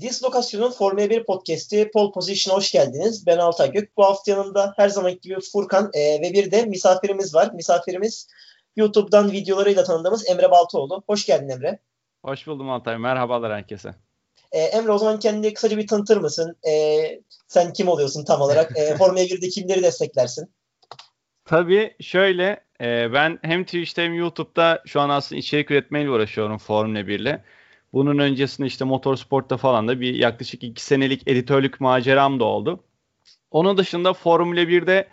Dislokasyon'un Formula 1 podcast'i Pole Position'a hoş geldiniz. Ben Altay Gök. Bu hafta yanımda her zaman gibi Furkan e, ve bir de misafirimiz var. Misafirimiz YouTube'dan videolarıyla tanıdığımız Emre Baltoğlu. Hoş geldin Emre. Hoş buldum Altay. Merhabalar herkese. E, Emre o zaman kendini kısaca bir tanıtır mısın? E, sen kim oluyorsun tam olarak? E, Formula 1'de kimleri desteklersin? Tabii şöyle e, ben hem Twitch'te hem YouTube'da şu an aslında içerik üretmeyle uğraşıyorum Formula 1 ile. Bunun öncesinde işte motorsportta falan da bir yaklaşık iki senelik editörlük maceram da oldu. Onun dışında Formula 1'de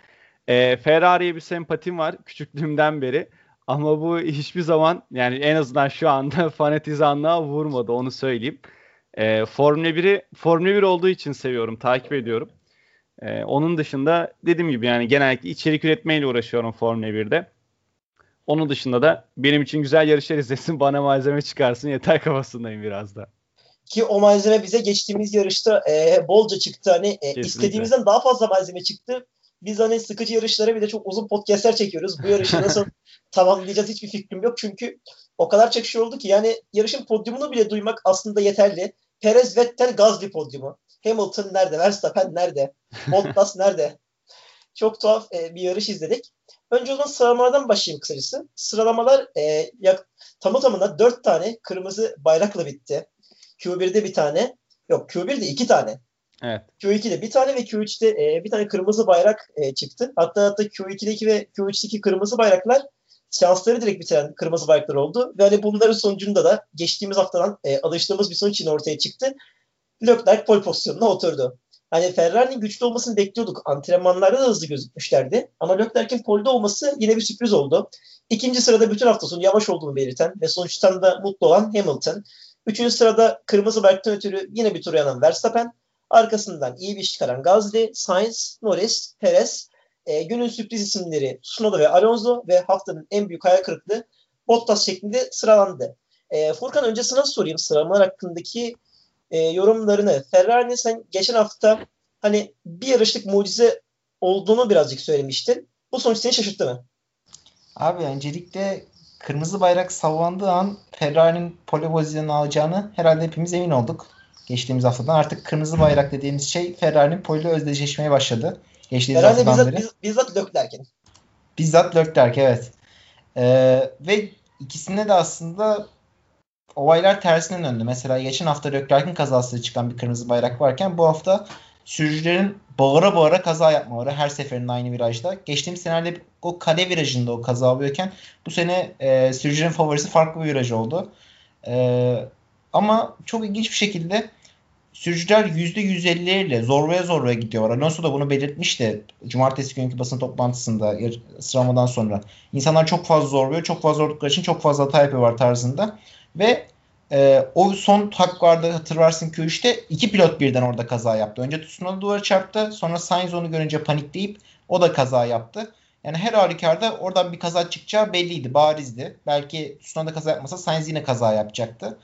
e, Ferrari'ye bir sempatim var küçüklüğümden beri. Ama bu hiçbir zaman yani en azından şu anda fanatizanlığa vurmadı onu söyleyeyim. E, Formula 1'i Formula 1 olduğu için seviyorum, takip ediyorum. E, onun dışında dediğim gibi yani genellikle içerik üretmeyle uğraşıyorum Formula 1'de. Onun dışında da benim için güzel yarışlar izlesin, bana malzeme çıkarsın yeter kafasındayım biraz da. Ki o malzeme bize geçtiğimiz yarışta e, bolca çıktı. Hani e, istediğimizden daha fazla malzeme çıktı. Biz hani sıkıcı yarışlara bile çok uzun podcastler çekiyoruz. Bu yarışı nasıl tamamlayacağız hiçbir fikrim yok. Çünkü o kadar şey oldu ki yani yarışın podyumunu bile duymak aslında yeterli. Perez, Vettel, Gasly podyumu. Hamilton nerede? Verstappen nerede? Bottas nerede? Çok tuhaf e, bir yarış izledik. Önce o zaman sıralamalardan başlayayım kısacası. Sıralamalar e, yak, tamı tamına 4 tane kırmızı bayrakla bitti. Q1'de bir tane. Yok Q1'de 2 tane. Evet. Q2'de bir tane ve Q3'te e, bir tane kırmızı bayrak e, çıktı. Hatta hatta Q2'deki ve Q3'teki kırmızı bayraklar şansları direkt bitiren kırmızı bayraklar oldu. Ve hani bunların sonucunda da geçtiğimiz haftadan e, alıştığımız bir sonuç yine ortaya çıktı. Leclerc pole pozisyonuna oturdu. Hani Ferrari'nin güçlü olmasını bekliyorduk. Antrenmanlarda da hızlı gözükmüşlerdi. Ama Leclerc'in polde olması yine bir sürpriz oldu. İkinci sırada bütün hafta sonu yavaş olduğunu belirten ve sonuçtan da mutlu olan Hamilton. Üçüncü sırada kırmızı bayraktan ötürü yine bir tur yanan Verstappen. Arkasından iyi bir iş çıkaran Gasly, Sainz, Norris, Perez. E, günün sürpriz isimleri Tsunoda ve Alonso ve haftanın en büyük hayal kırıklığı Bottas şeklinde sıralandı. E, Furkan önce sana sorayım sıralamalar hakkındaki e, yorumlarını. Ferrari'nin sen geçen hafta hani bir yarışlık mucize olduğunu birazcık söylemiştin. Bu sonuç seni şaşırttı mı? Abi öncelikle kırmızı bayrak sallandığı an Ferrari'nin pole pozisyonunu alacağını herhalde hepimiz emin olduk. Geçtiğimiz haftadan artık kırmızı bayrak dediğimiz şey Ferrari'nin pole özdeşleşmeye başladı. Geçtiğimiz Herhalde bizzat, beri. Biz, bizzat Leclerc'in. Bizzat Leclerc evet. Ee, ve ikisinde de aslında olaylar tersine döndü. Mesela geçen hafta Leclerc'in kazası çıkan bir kırmızı bayrak varken bu hafta sürücülerin bağıra bağıra kaza yapmaları her seferinde aynı virajda. Geçtiğimiz senelerde o kale virajında o kaza oluyorken bu sene e, sürücülerin favorisi farklı bir viraj oldu. E, ama çok ilginç bir şekilde sürücüler %150'lerle zorlaya zorlaya gidiyorlar. Alonso da bunu belirtmişti cumartesi günkü basın toplantısında sıralamadan sonra. İnsanlar çok fazla zorluyor. Çok fazla zorlukları için çok fazla hata yapıyorlar tarzında. Ve e, o son haklarda hatırlarsın ki işte iki pilot birden orada kaza yaptı. Önce Tsunoda duvara çarptı. Sonra Sainz onu görünce panikleyip o da kaza yaptı. Yani her halükarda oradan bir kaza çıkacağı belliydi, barizdi. Belki Tsunoda kaza yapmasa Sainz yine kaza yapacaktı.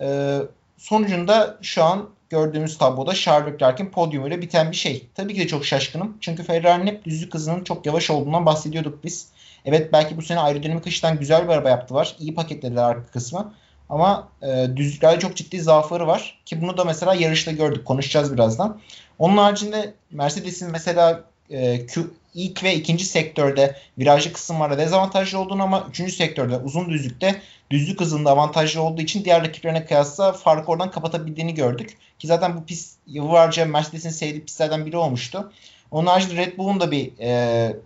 Ee, sonucunda şu an gördüğümüz tabloda Charles Leclerc'in podyumuyla biten bir şey. Tabii ki de çok şaşkınım. Çünkü Ferrari'nin hep düzlük hızının çok yavaş olduğundan bahsediyorduk biz. Evet belki bu sene aerodinamik açıdan güzel bir araba yaptılar. İyi paketlediler arka kısmı. Ama e, düzlüklerde çok ciddi zaafları var. Ki bunu da mesela yarışta gördük. Konuşacağız birazdan. Onun haricinde Mercedes'in mesela e, Q, ilk ve ikinci sektörde virajlı kısımlarda dezavantajlı olduğunu ama üçüncü sektörde uzun düzlükte düzlük hızında avantajlı olduğu için diğer rakiplerine kıyasla farkı oradan kapatabildiğini gördük. Ki zaten bu pist yıllarca Mercedes'in sevdiği pistlerden biri olmuştu. Onun haricinde Red Bull'un da bir e,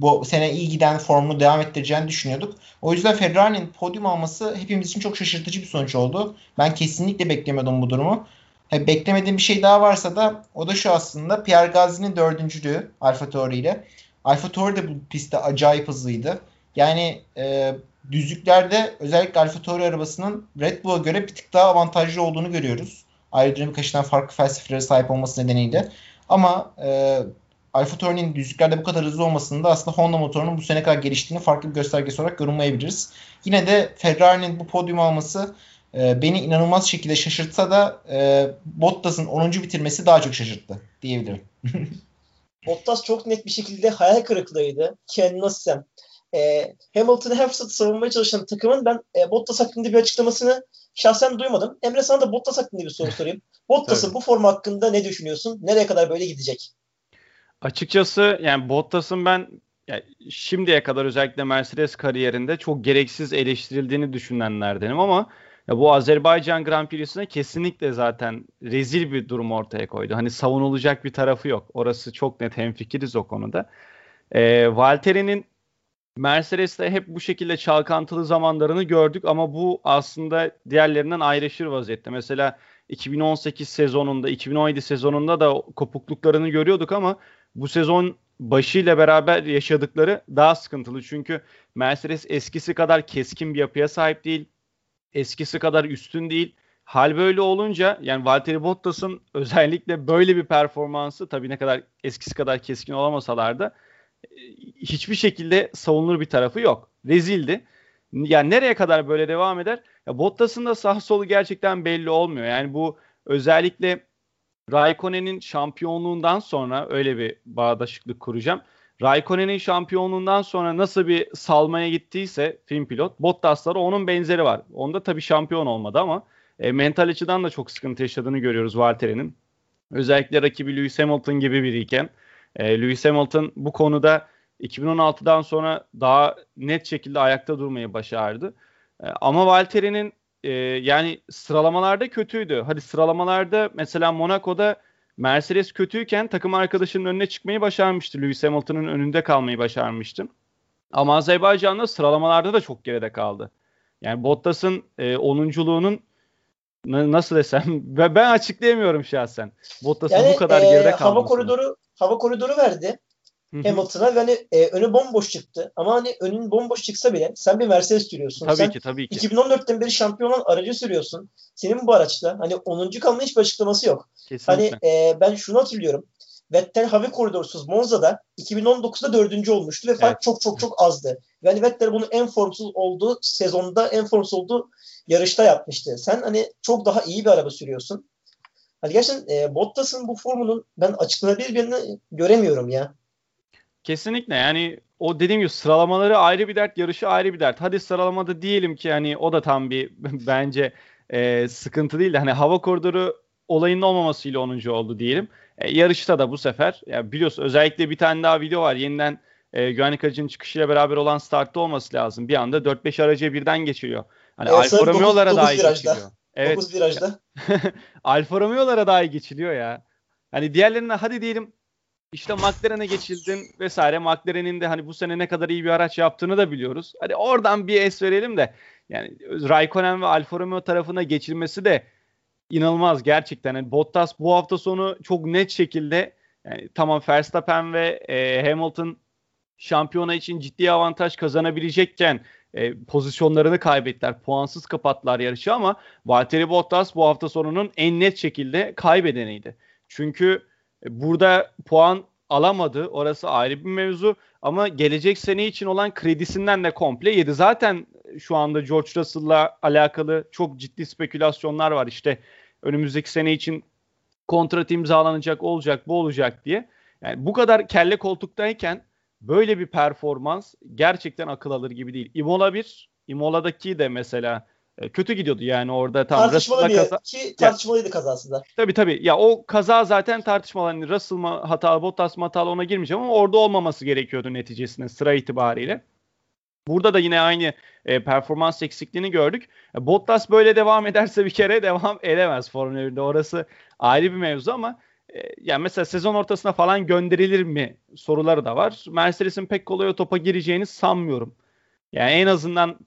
bu sene iyi giden formunu devam ettireceğini düşünüyorduk. O yüzden Ferrari'nin podyum alması hepimiz için çok şaşırtıcı bir sonuç oldu. Ben kesinlikle beklemiyordum bu durumu. He, beklemediğim bir şey daha varsa da o da şu aslında Pierre Gasly'nin dördüncülüğü Alfa Tauri ile. Alfa Tauri de bu pistte acayip hızlıydı. Yani e, düzlüklerde özellikle Alfa Tauri arabasının Red Bull'a göre bir tık daha avantajlı olduğunu görüyoruz. Aerodinamik açıdan farklı felsefelere sahip olması nedeniyle. Ama e, Alfa Tauri'nin düzlüklerde bu kadar hızlı olmasını da aslında Honda motorunun bu sene kadar geliştiğini farklı bir göstergesi olarak yorumlayabiliriz. Yine de Ferrari'nin bu podyum alması e, beni inanılmaz şekilde şaşırtsa da e, Bottas'ın 10. bitirmesi daha çok şaşırttı diyebilirim. Bottas çok net bir şekilde hayal kırıklığıydı. Ken Nassem e, Hamilton'ı her fırsatı savunmaya çalışan takımın ben e, Bottas hakkında bir açıklamasını şahsen duymadım. Emre sana da Bottas hakkında bir soru sorayım. Bottas'ın bu formu hakkında ne düşünüyorsun? Nereye kadar böyle gidecek? Açıkçası yani Bottas'ın ben yani şimdiye kadar özellikle Mercedes kariyerinde çok gereksiz eleştirildiğini düşünenlerdenim ama ya bu Azerbaycan Grand Prix'sine kesinlikle zaten rezil bir durum ortaya koydu. Hani savunulacak bir tarafı yok. Orası çok net hemfikiriz o konuda. E, Valtteri'nin Mercedes'te hep bu şekilde çalkantılı zamanlarını gördük ama bu aslında diğerlerinden ayrışır vaziyette. Mesela 2018 sezonunda, 2017 sezonunda da kopukluklarını görüyorduk ama bu sezon başıyla beraber yaşadıkları daha sıkıntılı. Çünkü Mercedes eskisi kadar keskin bir yapıya sahip değil. Eskisi kadar üstün değil. Hal böyle olunca yani Valtteri Bottas'ın özellikle böyle bir performansı tabii ne kadar eskisi kadar keskin olamasalar da e, hiçbir şekilde savunulur bir tarafı yok. Rezildi. Yani nereye kadar böyle devam eder? Ya Bottas'ın da sağ solu gerçekten belli olmuyor. Yani bu özellikle Raikkonen'in şampiyonluğundan sonra öyle bir bağdaşıklık kuracağım. Raikkonen'in şampiyonluğundan sonra nasıl bir salmaya gittiyse film pilot Bottas'lara onun benzeri var. Onda tabii şampiyon olmadı ama e, mental açıdan da çok sıkıntı yaşadığını görüyoruz Valtteri'nin. Özellikle rakibi Lewis Hamilton gibi biriyken e, Lewis Hamilton bu konuda 2016'dan sonra daha net şekilde ayakta durmayı başardı. E, ama Valtteri'nin e, yani sıralamalarda kötüydü. Hadi sıralamalarda mesela Monaco'da Mercedes kötüyken takım arkadaşının önüne çıkmayı başarmıştı. Lewis Hamilton'ın önünde kalmayı başarmıştı. Ama Azerbaycan'da sıralamalarda da çok geride kaldı. Yani Bottas'ın e, 10'unculuğunun nasıl desem ben açıklayamıyorum şahsen. Bottas'ın yani, bu kadar geride e, kalması. Hava koridoru hava koridoru verdi. Hamilton'a ve hani e, önü bomboş çıktı. Ama hani önün bomboş çıksa bile sen bir Mercedes sürüyorsun. Tabii sen ki tabii ki. 2014'ten beri şampiyon olan aracı sürüyorsun. Senin bu araçta hani 10. kalmanın hiçbir açıklaması yok. Kesinlikle. Hani e, ben şunu hatırlıyorum. Vettel hava koridorsuz Monza'da 2019'da dördüncü olmuştu ve fark evet. çok çok çok azdı. Yani Vettel bunu en formsuz olduğu sezonda en formsuz olduğu yarışta yapmıştı. Sen hani çok daha iyi bir araba sürüyorsun. Hani gerçekten e, Bottas'ın bu formunun ben açıklanabilir birini göremiyorum ya. Kesinlikle yani o dediğim gibi sıralamaları ayrı bir dert, yarışı ayrı bir dert. Hadi sıralamada diyelim ki hani o da tam bir bence e, sıkıntı değil de hani hava koridoru olayının olmamasıyla 10. oldu diyelim. E, yarışta da bu sefer ya biliyorsun özellikle bir tane daha video var. Yeniden e, güvenlik aracının çıkışıyla beraber olan startta olması lazım. Bir anda 4-5 aracı birden geçiriyor. Hani evet, Alfa Romeo'lara dahi geçiliyor. Evet. 9 virajda. Alfa Romeo'lara dahi geçiliyor ya. Hani diğerlerine hadi diyelim işte McLaren'e geçildin vesaire. McLaren'in de hani bu sene ne kadar iyi bir araç yaptığını da biliyoruz. Hadi oradan bir es verelim de yani Raikkonen ve Alfa Romeo tarafına geçilmesi de inanılmaz gerçekten. Yani Bottas bu hafta sonu çok net şekilde yani tamam Verstappen ve e, Hamilton şampiyona için ciddi avantaj kazanabilecekken e, pozisyonlarını kaybettiler. Puansız kapattılar yarışı ama Valtteri Bottas bu hafta sonunun en net şekilde kaybedeniydi. Çünkü burada puan alamadı. Orası ayrı bir mevzu. Ama gelecek sene için olan kredisinden de komple yedi. Zaten şu anda George Russell'la alakalı çok ciddi spekülasyonlar var. İşte önümüzdeki sene için kontrat imzalanacak, olacak, bu olacak diye. Yani bu kadar kelle koltuktayken böyle bir performans gerçekten akıl alır gibi değil. Imola 1, Imola'daki de mesela e, kötü gidiyordu yani orada tam tartışmalı bir kaza... ki tartışmalıydı ya, kazasında. Tabii tabii. Ya o kaza zaten tartışmalı. Hani Russell mı hatalı, Bottas mı hatalı ona girmeyeceğim ama orada olmaması gerekiyordu neticesinde sıra itibariyle. Burada da yine aynı e, performans eksikliğini gördük. E, Bottas böyle devam ederse bir kere devam edemez Formula 1'de. Orası ayrı bir mevzu ama e, yani mesela sezon ortasına falan gönderilir mi soruları da var. Mercedes'in pek kolay o topa gireceğini sanmıyorum. Yani en azından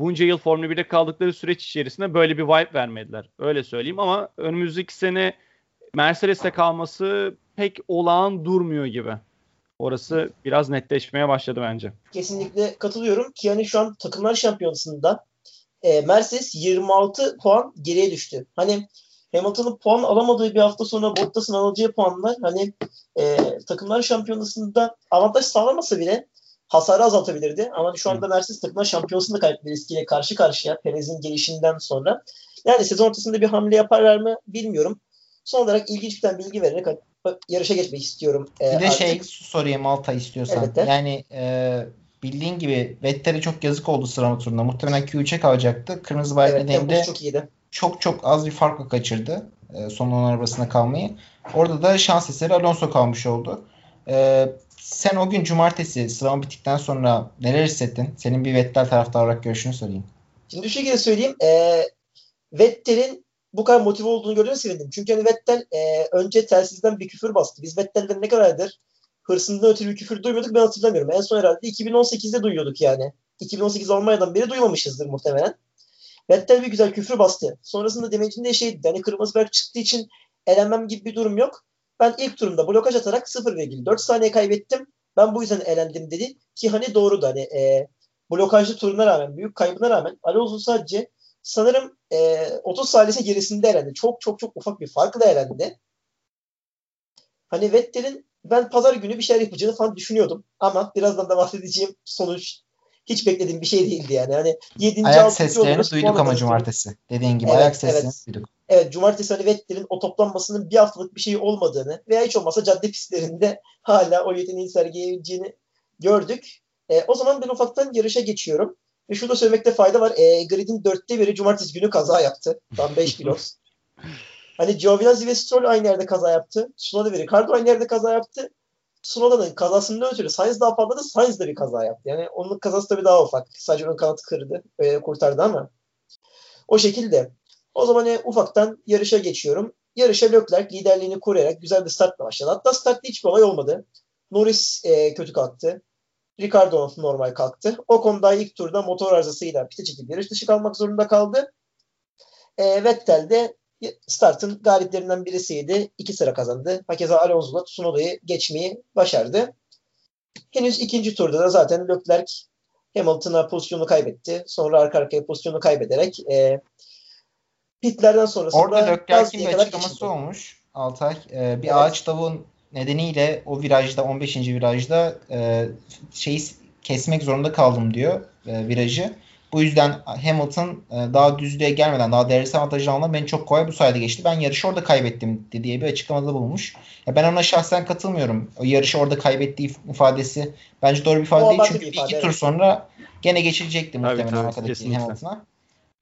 bunca yıl Formula 1'de kaldıkları süreç içerisinde böyle bir vibe vermediler. Öyle söyleyeyim ama önümüzdeki sene Mercedes'te kalması pek olağan durmuyor gibi. Orası biraz netleşmeye başladı bence. Kesinlikle katılıyorum ki yani şu an takımlar şampiyonasında e, Mercedes 26 puan geriye düştü. Hani Hamilton'ın puan alamadığı bir hafta sonra Bottas'ın alacağı puanlar hani e, takımlar şampiyonasında avantaj sağlamasa bile hasarı azaltabilirdi. Ama şu anda Mercedes takımlar şampiyonasını kaybetme riskiyle karşı karşıya Perez'in gelişinden sonra. Yani sezon ortasında bir hamle yaparlar mı bilmiyorum. Son olarak ilginç bir bilgi vererek yarışa geçmek istiyorum. Ee, bir de artık. şey sorayım Alta istiyorsan. Evet, yani e, bildiğin gibi Vettel'e çok yazık oldu sıralama turunda. Muhtemelen Q3'e kalacaktı. Kırmızı bayrak Evet, nedeniyle çok iyiydi. çok çok az bir farkla kaçırdı. E, son 10 arabasında kalmayı. Orada da şans eseri Alonso kalmış oldu. E, sen o gün cumartesi sıralama bittikten sonra neler hissettin? Senin bir Vettel taraftarı olarak görüşünü sorayım. Şimdi şu şekilde söyleyeyim. E, Vettel'in bu kadar motive olduğunu gördüğüme sevindim. Çünkü hani Vettel e, önce telsizden bir küfür bastı. Biz Vettel'den ne kadardır hırsından ötürü bir küfür duymuyorduk ben hatırlamıyorum. En son herhalde 2018'de duyuyorduk yani. 2018 Almanya'dan beri duymamışızdır muhtemelen. Vettel bir güzel küfür bastı. Sonrasında demecinde şeydi hani kırmızı bayrak çıktığı için elenmem gibi bir durum yok. Ben ilk turumda blokaj atarak 0,4 saniye kaybettim. Ben bu yüzden elendim dedi. Ki hani doğru da hani e, blokajlı turuna rağmen, büyük kaybına rağmen Alonso sadece sanırım e, 30 saniyesi gerisinde elendi. Çok çok çok ufak bir farkla elendi. Hani Vettel'in ben pazar günü bir şeyler yapacağını falan düşünüyordum. Ama birazdan da bahsedeceğim sonuç hiç beklediğim bir şey değildi yani. Hani 7. Ayak seslerini duyduk ama cumartesi. Dediğin gibi evet, ayak seslerini evet. duyduk. Evet cumartesi hani Vettel'in o toplanmasının bir haftalık bir şey olmadığını veya hiç olmasa cadde pistlerinde hala o yeteneği sergileyebileceğini gördük. E, o zaman ben ufaktan yarışa geçiyorum. Ve şurada söylemekte fayda var. E, gridin dörtte biri cumartesi günü kaza yaptı. Tam 5 pilot. hani Giovinazzi ve Stroll aynı yerde kaza yaptı. Tsunoda ve Ricardo aynı yerde kaza yaptı. Tsunoda'nın kazasından ötürü Sainz daha patladı. Sainz de bir kaza yaptı. Yani onun kazası tabii daha ufak. Sadece ön kanatı kırdı. E, kurtardı ama. O şekilde. O zaman e, ufaktan yarışa geçiyorum. Yarışa Leclerc liderliğini koruyarak güzel bir startla başladı. Hatta startta hiçbir olay olmadı. Norris e, kötü kalktı. Ricardo normal kalktı. O konuda ilk turda motor arızasıyla pite çekip yarış dışı kalmak zorunda kaldı. E, Vettel de startın galiplerinden birisiydi. İki sıra kazandı. Hakeza Alonso'la Tsunoda'yı geçmeyi başardı. Henüz ikinci turda da zaten Leclerc Hamilton'a pozisyonu kaybetti. Sonra arka arkaya pozisyonu kaybederek e, pitlerden sonrasında Orada Leclerc'in bir açıklaması olmuş Altay. Ee, bir Evet. ağaç tavuğun nedeniyle o virajda 15. virajda e, şeyi kesmek zorunda kaldım diyor e, virajı. Bu yüzden Hamilton e, daha düzlüğe gelmeden daha değerli avantajı almadan beni çok kolay bu sayede geçti. Ben yarışı orada kaybettim diye bir açıklamada bulmuş. Ya ben ona şahsen katılmıyorum. O yarışı orada kaybettiği ifadesi bence doğru bir ifade O değil. Çünkü bir ifade, iki evet. tur sonra gene geçilecekti muhtemelen tabii, arkadaki. Hamilton'a.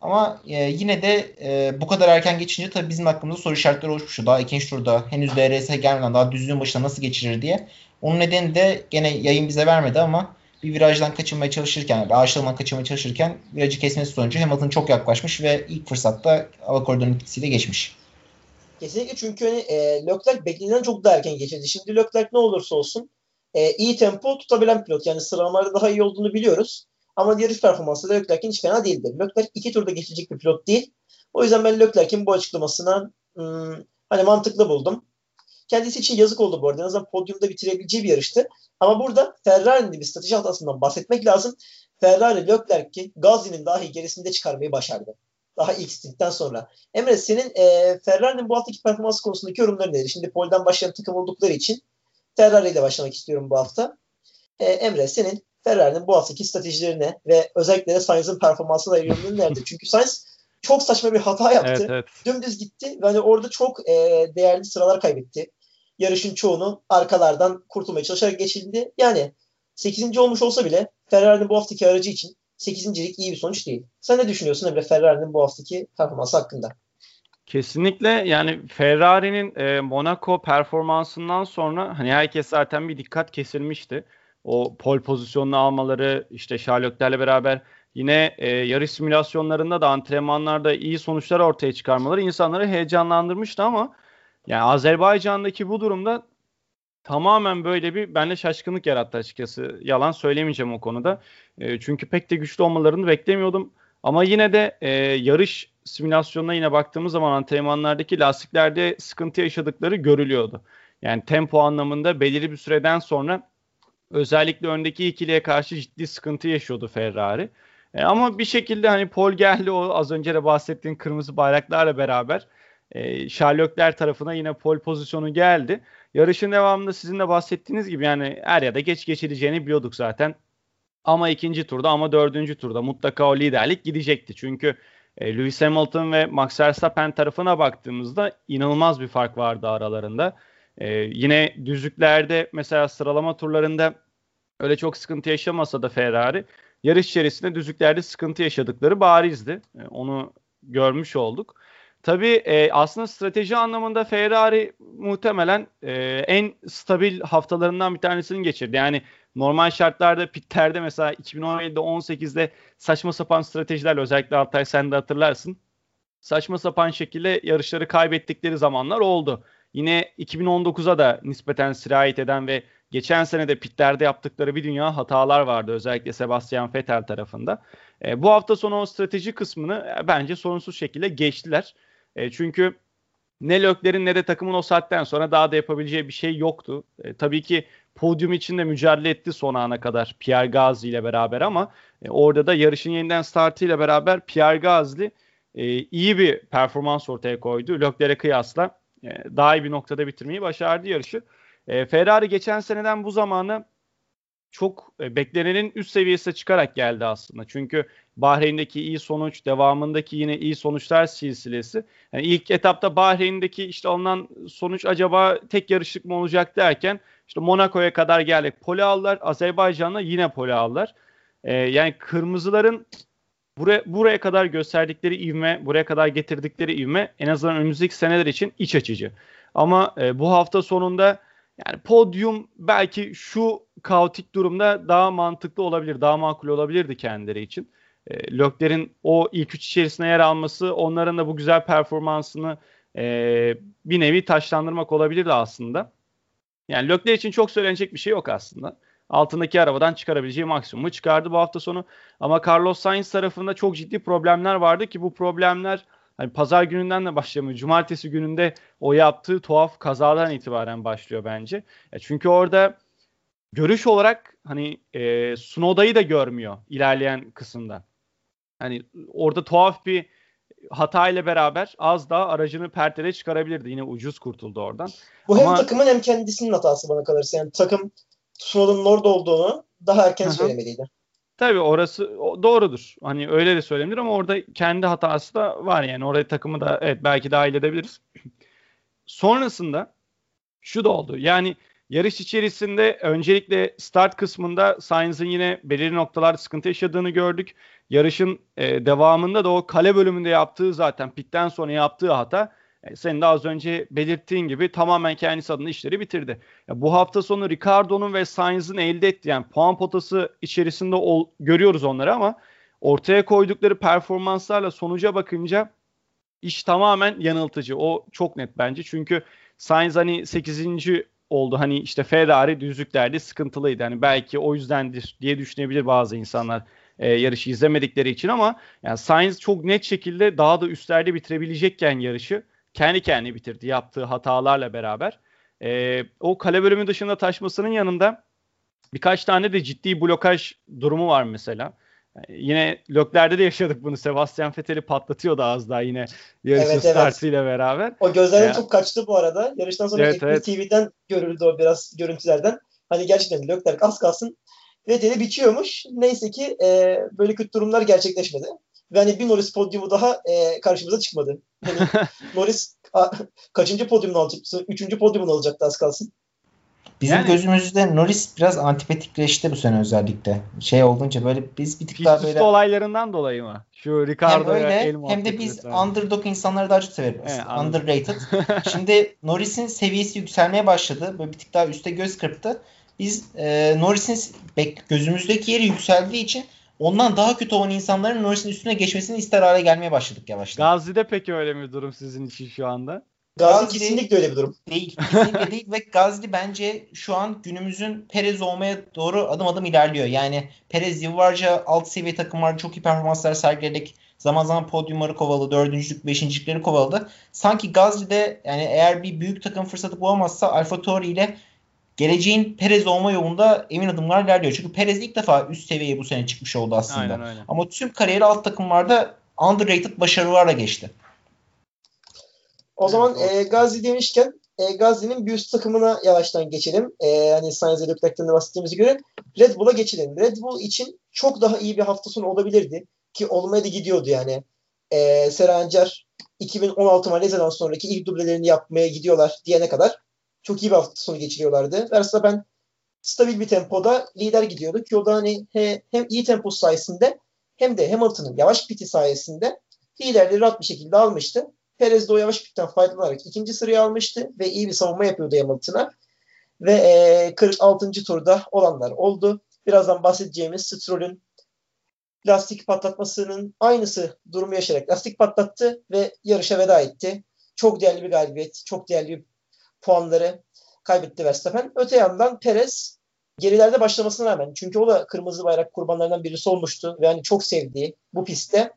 Ama e, yine de e, bu kadar erken geçince tabii bizim hakkımızda soru işaretleri oluşmuştu. Daha ikinci turda henüz DRS gelmeden daha düzlüğün başına nasıl geçirir diye. Onun nedeni de gene yayın bize vermedi ama bir virajdan kaçınmaya çalışırken, bir ağaçlarından kaçınmaya çalışırken virajı kesmesi sonucu Hamilton çok yaklaşmış ve ilk fırsatta hava koridorunun etkisiyle geçmiş. Kesinlikle çünkü hani e, Leclerc beklenen çok daha erken geçirdi. Şimdi Leclerc ne olursa olsun e, iyi tempo tutabilen pilot. Yani sıralamalarda daha iyi olduğunu biliyoruz. Ama yarış performansı da Leclerc'in hiç fena değildi. Leclerc iki turda geçecek bir pilot değil. O yüzden ben Leclerc'in bu açıklamasına hmm, hani mantıklı buldum. Kendisi için yazık oldu bu arada. En azından podyumda bitirebileceği bir yarıştı. Ama burada Ferrari'nin bir strateji hatasından bahsetmek lazım. Ferrari Leclerc'i Gazi'nin dahi gerisinde çıkarmayı başardı. Daha ilk stintten sonra. Emre senin e, Ferrari'nin bu haftaki performansı konusundaki yorumların nedir? Şimdi polden başlayan takım oldukları için Ferrari ile başlamak istiyorum bu hafta. E, Emre senin Ferrari'nin bu haftaki stratejilerine ve özellikle de Sainz'ın performansına yorumların nedir? Çünkü Sainz çok saçma bir hata yaptı. Evet evet. Dümdüz gitti ve hani orada çok e, değerli sıralar kaybetti. Yarışın çoğunu arkalardan kurtulmaya çalışarak geçildi. Yani 8. olmuş olsa bile Ferrari'nin bu haftaki aracı için 8.lik iyi bir sonuç değil. Sen ne düşünüyorsun Emre Ferrari'nin bu haftaki performansı hakkında? Kesinlikle yani Ferrari'nin e, Monaco performansından sonra hani herkes zaten bir dikkat kesilmişti. O pol pozisyonunu almaları işte Sherlock'lerle beraber yine e, yarış simülasyonlarında da antrenmanlarda iyi sonuçlar ortaya çıkarmaları insanları heyecanlandırmıştı ama yani Azerbaycan'daki bu durumda tamamen böyle bir bende şaşkınlık yarattı açıkçası. Yalan söylemeyeceğim o konuda. E, çünkü pek de güçlü olmalarını beklemiyordum. Ama yine de e, yarış simülasyonuna yine baktığımız zaman antrenmanlardaki lastiklerde sıkıntı yaşadıkları görülüyordu. Yani tempo anlamında belirli bir süreden sonra özellikle öndeki ikiliye karşı ciddi sıkıntı yaşıyordu Ferrari. E, ama bir şekilde hani Paul geldi o az önce de bahsettiğin kırmızı bayraklarla beraber e, Sherlockler tarafına yine pol pozisyonu geldi. Yarışın devamında sizin de bahsettiğiniz gibi yani er ya da geç geçileceğini biliyorduk zaten. Ama ikinci turda ama dördüncü turda mutlaka o liderlik gidecekti. Çünkü e, Lewis Hamilton ve Max Verstappen tarafına baktığımızda inanılmaz bir fark vardı aralarında. E, yine düzlüklerde mesela sıralama turlarında öyle çok sıkıntı yaşamasa da Ferrari yarış içerisinde düzlüklerde sıkıntı yaşadıkları barizdi. E, onu görmüş olduk. Tabii e, aslında strateji anlamında Ferrari muhtemelen e, en stabil haftalarından bir tanesini geçirdi. Yani normal şartlarda pitlerde mesela 2017'de 18'de saçma sapan stratejilerle özellikle Altay sen de hatırlarsın. Saçma sapan şekilde yarışları kaybettikleri zamanlar oldu. Yine 2019'a da nispeten sirayet eden ve geçen sene de pitlerde yaptıkları bir dünya hatalar vardı özellikle Sebastian Vettel tarafında. E, bu hafta sonu o strateji kısmını e, bence sorunsuz şekilde geçtiler. E, çünkü ne Lökler'in ne de takımın o saatten sonra daha da yapabileceği bir şey yoktu. E, tabii ki podyum için de mücadele etti son ana kadar Pierre Gasly ile beraber ama e, orada da yarışın yeniden startıyla beraber Pierre Gasly e, iyi bir performans ortaya koydu. Lökler'e kıyasla e, daha iyi bir noktada bitirmeyi başardı yarışı. E, Ferrari geçen seneden bu zamanı çok e, beklenenin üst seviyesine çıkarak geldi aslında. Çünkü Bahreyn'deki iyi sonuç, devamındaki yine iyi sonuçlar silsilesi. Yani ilk etapta Bahreyn'deki işte alınan sonuç acaba tek yarışlık mı olacak derken işte Monaco'ya kadar geldik. Pole aldılar. Azerbaycan'la yine pole aldılar. Ee, yani kırmızıların buraya, buraya kadar gösterdikleri ivme, buraya kadar getirdikleri ivme en azından önümüzdeki seneler için iç açıcı. Ama e, bu hafta sonunda yani podyum belki şu kaotik durumda daha mantıklı olabilir, daha makul olabilirdi kendileri için. E, Lökler'in o ilk üç içerisine yer alması onların da bu güzel performansını e, bir nevi taşlandırmak olabilirdi aslında. Yani Lökler için çok söylenecek bir şey yok aslında. Altındaki arabadan çıkarabileceği maksimumu çıkardı bu hafta sonu. Ama Carlos Sainz tarafında çok ciddi problemler vardı ki bu problemler hani pazar gününden de başlamıyor. Cumartesi gününde o yaptığı tuhaf kazadan itibaren başlıyor bence. Ya çünkü orada görüş olarak hani e, Sunoda'yı da görmüyor ilerleyen kısımda. Hani orada tuhaf bir hata ile beraber az daha aracını pertele çıkarabilirdi. Yine ucuz kurtuldu oradan. Bu Ama... hem takımın hem kendisinin hatası bana kalırsa. Yani takım Tsunoda'nın orada olduğunu daha erken Hı-hı. söylemeliydi. Tabii orası doğrudur. Hani öyle de söylenebilir ama orada kendi hatası da var yani. Oraya takımı da evet belki dahil edebiliriz. Sonrasında şu da oldu. Yani yarış içerisinde öncelikle start kısmında Sainz'ın yine belirli noktalarda sıkıntı yaşadığını gördük. Yarışın e, devamında da o kale bölümünde yaptığı zaten pitten sonra yaptığı hata senin de az önce belirttiğin gibi tamamen kendisi adına işleri bitirdi. Ya, bu hafta sonu Ricardo'nun ve Sainz'ın elde ettiği yani puan potası içerisinde ol, görüyoruz onları ama ortaya koydukları performanslarla sonuca bakınca iş tamamen yanıltıcı. O çok net bence. Çünkü Sainz hani 8. oldu. Hani işte Ferrari düzlüklerde sıkıntılıydı. Hani belki o yüzdendir diye düşünebilir bazı insanlar e, yarışı izlemedikleri için ama yani Sainz çok net şekilde daha da üstlerde bitirebilecekken yarışı kendi kendine bitirdi yaptığı hatalarla beraber. E, o kale bölümü dışında taşmasının yanında birkaç tane de ciddi blokaj durumu var mesela. Yani yine Lökler'de de yaşadık bunu. Sebastian Vettel'i patlatıyordu az daha yine yarışın evet, startıyla evet. beraber. O gözlerden yani. çok kaçtı bu arada. Yarıştan sonra evet, evet. TV'den görüldü o biraz görüntülerden. Hani gerçekten Lökler az kalsın Vettel'i biçiyormuş. Neyse ki e, böyle kötü durumlar gerçekleşmedi. Ve hani bir Norris podyumu daha e, karşımıza çıkmadı. Hani Norris a, kaçıncı podyumunu alacaktı? Üçüncü podyumunu alacaktı az kalsın. Bizim yani, gözümüzde Norris biraz antipatikleşti bu sene özellikle. Şey olunca böyle biz bir tık daha böyle... olaylarından dolayı mı? Şu Ricardo'ya hem öyle hem de biz mesela. underdog insanları daha çok severiz. Evet, Underrated. Şimdi Norris'in seviyesi yükselmeye başladı. Böyle bir tık daha üste göz kırptı. Biz e, Norris'in gözümüzdeki yeri yükseldiği için ondan daha kötü olan insanların Norris'in üstüne geçmesini ister hale gelmeye başladık yavaştan. Gazi'de peki öyle mi durum sizin için şu anda? Gazi, Gazi kesinlikle öyle bir durum. Değil. Kesinlikle değil ve Gazi bence şu an günümüzün Perez olmaya doğru adım adım ilerliyor. Yani Perez yıllarca alt seviye takımlarda çok iyi performanslar sergileyerek zaman zaman podyumları kovaladı, dördüncülük, beşincilikleri kovaladı. Sanki Gazli'de yani eğer bir büyük takım fırsatı bulamazsa Alfa Tauri ile geleceğin Perez olma yolunda emin adımlar ilerliyor. Çünkü Perez ilk defa üst seviyeye bu sene çıkmış oldu aslında. Aynen, aynen. Ama tüm kariyeri alt takımlarda underrated başarılarla geçti. O zaman e, Gazi demişken e, Gazi'nin bir üst takımına yavaştan geçelim. E, hani Sainz ve Leclerc'ten de bahsettiğimize göre Red Bull'a geçelim. Red Bull için çok daha iyi bir hafta sonu olabilirdi. Ki olmaya da gidiyordu yani. E, Serancar 2016 Malezya'dan sonraki ilk dublelerini yapmaya gidiyorlar diyene kadar çok iyi bir hafta sonu geçiriyorlardı. Ve ben stabil bir tempoda lider gidiyordu ki o da hani he, hem iyi tempo sayesinde hem de Hamilton'ın yavaş piti sayesinde liderleri rahat bir şekilde almıştı. Perez de o yavaş pitten faydalanarak ikinci sırayı almıştı ve iyi bir savunma yapıyordu Hamilton'a. Ve e, 46. turda olanlar oldu. Birazdan bahsedeceğimiz Stroll'ün lastik patlatmasının aynısı durumu yaşayarak lastik patlattı ve yarışa veda etti. Çok değerli bir galibiyet, çok değerli bir puanları kaybetti Verstappen. Öte yandan Perez gerilerde başlamasına rağmen çünkü o da kırmızı bayrak kurbanlarından birisi olmuştu ve yani çok sevdiği bu pistte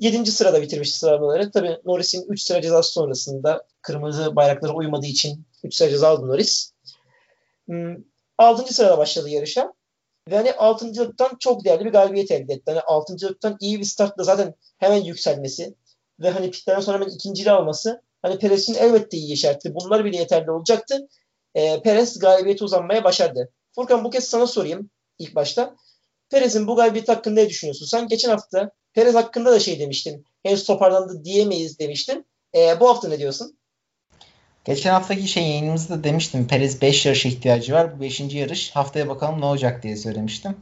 7. sırada bitirmişti sıralamaları. Tabi Norris'in 3 sıra cezası sonrasında kırmızı bayraklara uymadığı için 3 sıra ceza aldı Norris. 6. Hmm, sırada başladı yarışa. Ve hani 6.lıktan çok değerli bir galibiyet elde etti. Hani 6.lıktan iyi bir startla zaten hemen yükselmesi ve hani pitlerden sonra hemen ikinciliği alması hani Perez'in elbette iyi işaretli. Bunlar bile yeterli olacaktı. E, Perez galibiyete uzanmaya başardı. Furkan bu kez sana sorayım ilk başta. Perez'in bu galibiyet hakkında ne düşünüyorsun? Sen geçen hafta Perez hakkında da şey demiştin. Henüz toparlandı diyemeyiz demiştin. E, bu hafta ne diyorsun? Geçen haftaki şey yayınımızda demiştim. Perez 5 yarışa ihtiyacı var. Bu 5. yarış. Haftaya bakalım ne olacak diye söylemiştim.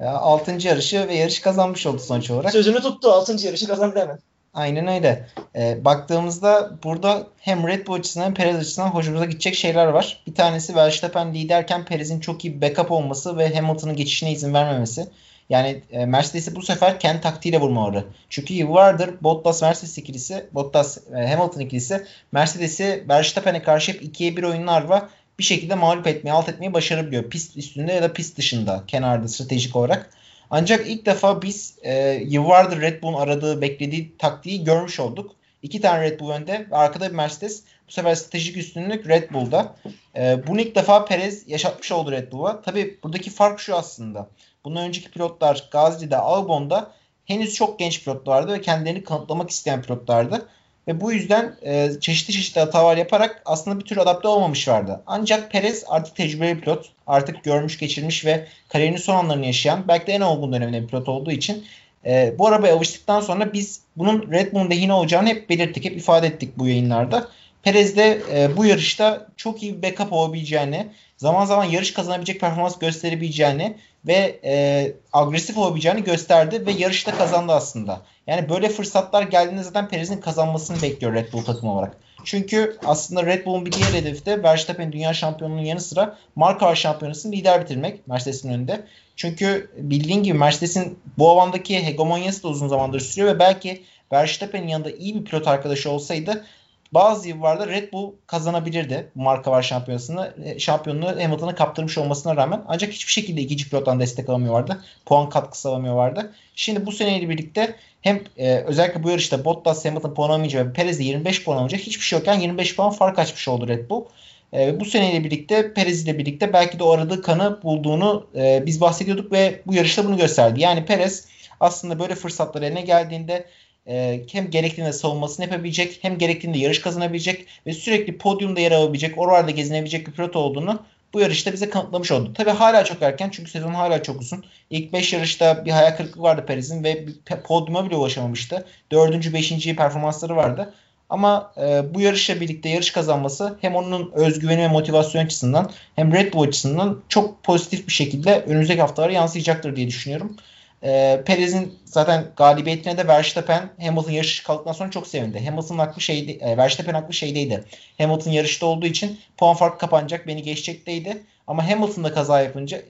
6. yarışı ve yarış kazanmış oldu sonuç olarak. Sözünü tuttu. 6. yarışı kazandı hemen. Aynen öyle. E, baktığımızda burada hem Red Bull açısından hem Perez açısından hoşumuza gidecek şeyler var. Bir tanesi Verstappen liderken Perez'in çok iyi backup olması ve Hamilton'ın geçişine izin vermemesi. Yani e, Mercedes'i bu sefer kendi taktiğiyle vurmaları. Çünkü yıllardır Bottas Mercedes ikilisi, Bottas e, Hamilton ikilisi Mercedes'i Verstappen'e karşı hep 2'ye 1 oyunlarla bir şekilde mağlup etmeyi, alt etmeyi başarabiliyor. Pist üstünde ya da pist dışında, kenarda stratejik olarak. Ancak ilk defa biz e, yıllardır Red Bull'un aradığı, beklediği taktiği görmüş olduk. İki tane Red Bull önde ve arkada bir Mercedes. Bu sefer stratejik üstünlük Red Bull'da. E, bunu ilk defa Perez yaşatmış oldu Red Bull'a. Tabi buradaki fark şu aslında. Bundan önceki pilotlar Gazli'de, Albon'da henüz çok genç pilotlardı ve kendilerini kanıtlamak isteyen pilotlardı. Ve bu yüzden e, çeşitli çeşitli hatalar yaparak aslında bir tür adapte olmamış vardı. Ancak Perez artık tecrübeli pilot. Artık görmüş, geçirmiş ve kariyerinin son anlarını yaşayan belki de en olgun döneminde bir pilot olduğu için e, bu arabaya alıştıktan sonra biz bunun Red Bull'un lehine olacağını hep belirttik, hep ifade ettik bu yayınlarda. Perez de e, bu yarışta çok iyi bir backup olabileceğini, zaman zaman yarış kazanabilecek performans gösterebileceğini ve e, agresif olabileceğini gösterdi ve yarışta kazandı aslında. Yani böyle fırsatlar geldiğinde zaten Perez'in kazanmasını bekliyor Red Bull takım olarak. Çünkü aslında Red Bull'un bir diğer hedefi de Verstappen dünya şampiyonluğunun yanı sıra marka şampiyonasını lider bitirmek Mercedes'in önünde. Çünkü bildiğin gibi Mercedes'in bu alandaki hegemonyası da uzun zamandır sürüyor ve belki Verstappen'in yanında iyi bir pilot arkadaşı olsaydı bazı yıllarda Red Bull kazanabilirdi bu marka var şampiyonasını. E, şampiyonluğu Hamilton'a kaptırmış olmasına rağmen ancak hiçbir şekilde ikinci pilottan destek alamıyorlardı. Puan katkısı alamıyorlardı. Şimdi bu seneyle birlikte hem e, özellikle bu yarışta Bottas Hamilton puan alamayınca ve Perez de 25 puan alınca hiçbir şey yokken 25 puan fark açmış oldu Red Bull. E, bu seneyle birlikte Perez ile birlikte belki de o aradığı kanı bulduğunu e, biz bahsediyorduk ve bu yarışta bunu gösterdi. Yani Perez aslında böyle fırsatlar eline geldiğinde e, hem gerektiğinde savunmasını yapabilecek hem gerektiğinde yarış kazanabilecek ve sürekli podyumda yer alabilecek, oralarda gezinebilecek bir pilot olduğunu bu yarışta bize kanıtlamış oldu. Tabi hala çok erken çünkü sezon hala çok uzun. İlk 5 yarışta bir hayal kırıklığı vardı Perez'in ve podyuma bile ulaşamamıştı. 4. 5. performansları vardı. Ama e, bu yarışla birlikte yarış kazanması hem onun özgüveni ve motivasyon açısından hem Red Bull açısından çok pozitif bir şekilde önümüzdeki haftalara yansıyacaktır diye düşünüyorum. E, Perez'in zaten galibiyetine de Verstappen Hamilton yarış kaldıktan sonra çok sevindi. Hamilton haklı şeydi, e, Verstappen haklı şeydeydi. Hamilton yarışta olduğu için puan farkı kapanacak, beni geçecekteydi. Ama Hamilton da kaza yapınca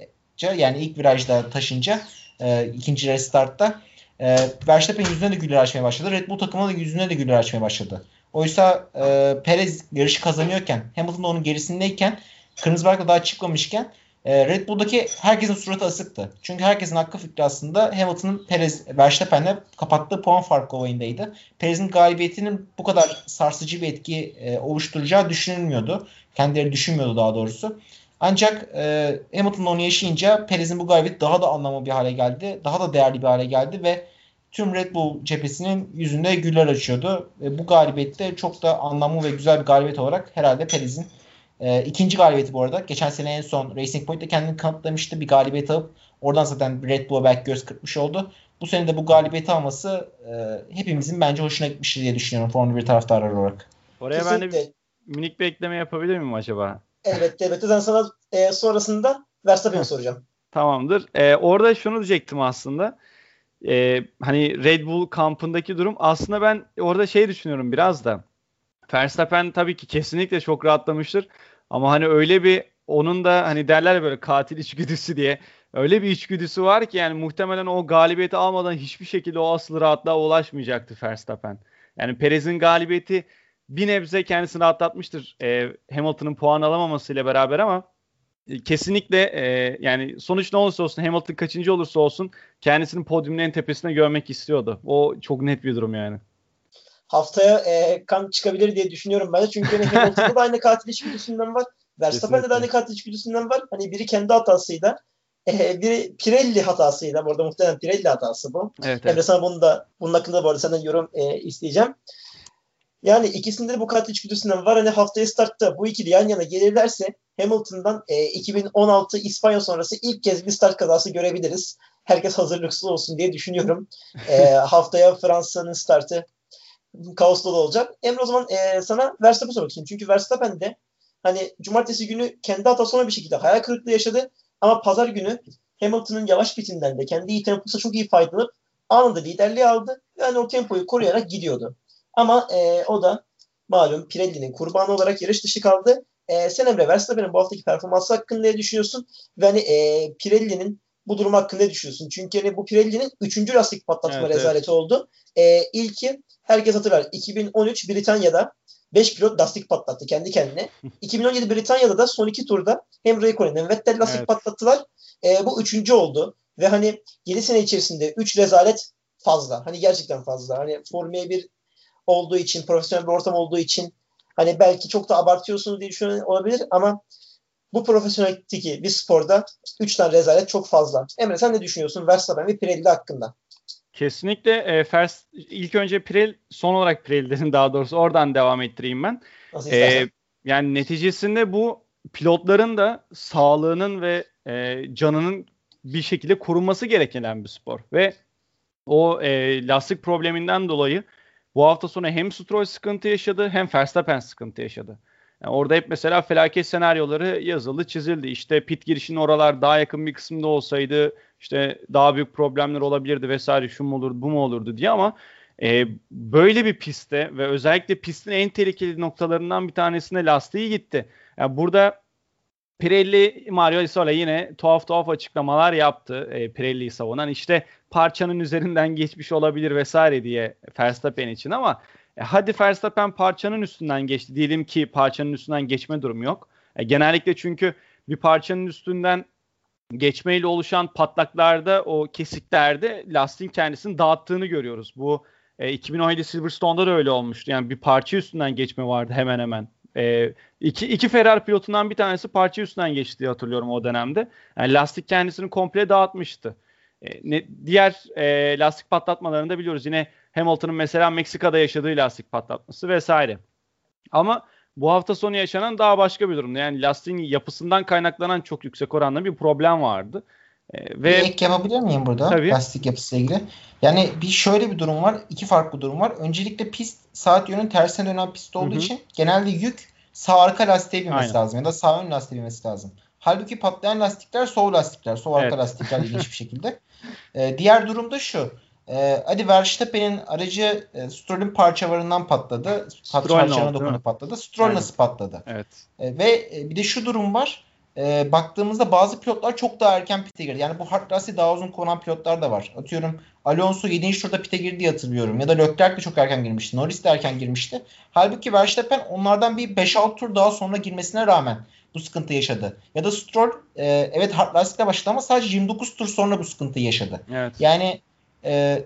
yani ilk virajda taşınca e, ikinci restartta e, Verstappen yüzüne de güller açmaya başladı. Red Bull takımına da yüzüne de güller açmaya başladı. Oysa e, Perez yarışı kazanıyorken Hamilton da onun gerisindeyken kırmızı bayrakla daha çıkmamışken e, Red Bull'daki herkesin suratı asıktı. Çünkü herkesin hakkı fikri aslında Hamilton'ın Perez Verstappen'le kapattığı puan farkı olayındaydı. Perez'in galibiyetinin bu kadar sarsıcı bir etki e, oluşturacağı düşünülmüyordu. Kendileri düşünmüyordu daha doğrusu. Ancak e, Hamilton onu yaşayınca Perez'in bu galibiyet daha da anlamlı bir hale geldi. Daha da değerli bir hale geldi ve tüm Red Bull cephesinin yüzünde güller açıyordu. E, bu galibiyette çok da anlamlı ve güzel bir galibiyet olarak herhalde Perez'in e, ikinci galibiyeti bu arada. Geçen sene en son Racing Point'te kendini kanıtlamıştı. Bir galibiyet alıp oradan zaten Red Bull'a belki göz kırpmış oldu. Bu sene de bu galibiyeti alması e, hepimizin bence hoşuna gitmiştir diye düşünüyorum Formula 1 taraftarı olarak. Oraya Kesinlikle. ben de bir minik bir ekleme yapabilir miyim acaba? Elbette elbette. Ben sana e, sonrasında Verstappen'e soracağım. Tamamdır. Ee, orada şunu diyecektim aslında. Ee, hani Red Bull kampındaki durum aslında ben orada şey düşünüyorum biraz da. Verstappen tabii ki kesinlikle çok rahatlamıştır. Ama hani öyle bir onun da hani derler böyle katil içgüdüsü diye öyle bir içgüdüsü var ki yani muhtemelen o galibiyeti almadan hiçbir şekilde o asıl rahatlığa ulaşmayacaktı Verstappen. Yani Perez'in galibiyeti bir nebze kendisini rahatlatmıştır e, Hamilton'ın puan alamamasıyla beraber ama e, kesinlikle e, yani sonuç ne olursa olsun Hamilton kaçıncı olursa olsun kendisinin podyumun en tepesine görmek istiyordu. O çok net bir durum yani. Haftaya e, kan çıkabilir diye düşünüyorum ben de. Çünkü hani Hamilton'da da aynı katil içgüdüsünden var. Verstappen'de de aynı katil içgüdüsünden var. Hani biri kendi hatasıyla e, biri Pirelli hatasıyla. Bu arada muhtemelen Pirelli hatası bu. Evet, Emre evet. sana bunu da bunun hakkında bu arada senden yorum e, isteyeceğim. Yani ikisinde de bu katil içgüdüsünden var. Hani haftaya startta bu ikili yan yana gelirlerse Hamilton'dan e, 2016 İspanya sonrası ilk kez bir start kazası görebiliriz. Herkes hazırlıksız olsun diye düşünüyorum. E, haftaya Fransa'nın startı kaoslu da olacak. Emre o zaman e, sana Verstappen sormak istiyorum. Çünkü Verstappen de hani cumartesi günü kendi hatası olan bir şekilde hayal kırıklığı yaşadı. Ama pazar günü Hamilton'ın yavaş pitinden de kendi iyi temposu çok iyi faydalanıp anında liderliği aldı. Yani o tempoyu koruyarak gidiyordu. Ama e, o da malum Pirelli'nin kurbanı olarak yarış dışı kaldı. E, sen Emre Verstappen'in bu haftaki performansı hakkında ne düşünüyorsun? Ve hani e, Pirelli'nin bu durum hakkında ne düşünüyorsun? Çünkü hani bu Pirelli'nin 3. lastik patlatma Evet, rezaleti oldu. E, ilki herkes hatırlar 2013 Britanya'da 5 pilot lastik patlattı kendi kendine. 2017 Britanya'da da son iki turda hem Raikkonen hem Vettel lastik Evet. patlattılar. E, bu üçüncü oldu. Ve hani 7 sene içerisinde 3 rezalet fazla. Hani gerçekten fazla. Hani Formula 1 olduğu için, profesyonel bir ortam olduğu için hani belki çok da abartıyorsunuz diye düşünen olabilir ama bu profesyonellikteki bir sporda 3 tane rezalet çok fazla. Emre sen ne düşünüyorsun Verstappen ve Pirelli hakkında? Kesinlikle e, Fers, ilk önce Pirelli son olarak Pirelli'lerin daha doğrusu oradan devam ettireyim ben. Nasıl istersen. Ee, yani neticesinde bu pilotların da sağlığının ve e, canının bir şekilde korunması gereken bir spor. Ve o e, lastik probleminden dolayı bu hafta sonu hem Stroll sıkıntı yaşadı hem Verstappen sıkıntı yaşadı. Yani orada hep mesela felaket senaryoları yazıldı, çizildi. İşte pit girişinin oralar daha yakın bir kısımda olsaydı işte daha büyük problemler olabilirdi vesaire şu mu olurdu bu mu olurdu diye ama e, böyle bir pistte ve özellikle pistin en tehlikeli noktalarından bir tanesine lastiği gitti. Yani burada Pirelli Mario Isola yine tuhaf tuhaf açıklamalar yaptı e, Pirelli'yi savunan. İşte parçanın üzerinden geçmiş olabilir vesaire diye Verstappen için ama e, hadi Verstappen parçanın üstünden geçti. Diyelim ki parçanın üstünden geçme durumu yok. E, genellikle çünkü bir parçanın üstünden geçmeyle oluşan patlaklarda o kesiklerde lastiğin kendisini dağıttığını görüyoruz. Bu e, 2017 Silverstone'da da öyle olmuştu. Yani bir parça üstünden geçme vardı hemen hemen. E, iki, iki Ferrari pilotundan bir tanesi parça üstünden geçti diye hatırlıyorum o dönemde. Yani lastik kendisini komple dağıtmıştı. E, ne, diğer e, lastik patlatmalarını da biliyoruz. Yine Hamilton'ın mesela Meksika'da yaşadığı lastik patlatması vesaire. Ama bu hafta sonu yaşanan daha başka bir durumda. Yani lastiğin yapısından kaynaklanan çok yüksek oranda bir problem vardı. E, ve Bir ek yapabilir miyim burada? Tabii. Lastik yapısıyla ilgili. Yani bir şöyle bir durum var. iki farklı durum var. Öncelikle pist saat yönünün tersine dönen pist olduğu Hı hı. için genelde yük sağ arka lastiğe binmesi Aynen. lazım ya da sağ ön lastiğe binmesi lazım. Halbuki patlayan lastikler sol lastikler. Sol arka Evet. lastikler ilginç bir şekilde. Ee, diğer durum da şu. Ee, hadi Verstappen'in aracı e, Stroll'ün parçalarından patladı. Ne Parçalarına dokunup patladı. Stroll Aynen. nasıl patladı? evet. E, ve e, bir de şu durum var. E, baktığımızda bazı pilotlar çok daha erken pite girdi. Yani bu hard lastiği daha uzun kullanan pilotlar da var. Atıyorum Alonso 7. turda pite girdi diye hatırlıyorum. Ya da Leclerc de çok erken girmişti. Norris de erken girmişti. Halbuki Verstappen onlardan bir 5-6 tur daha sonra girmesine rağmen bu sıkıntı yaşadı. Ya da Stroll e, evet hard lastikle başladı ama sadece 29 tur sonra bu sıkıntıyı yaşadı. Evet. Yani e,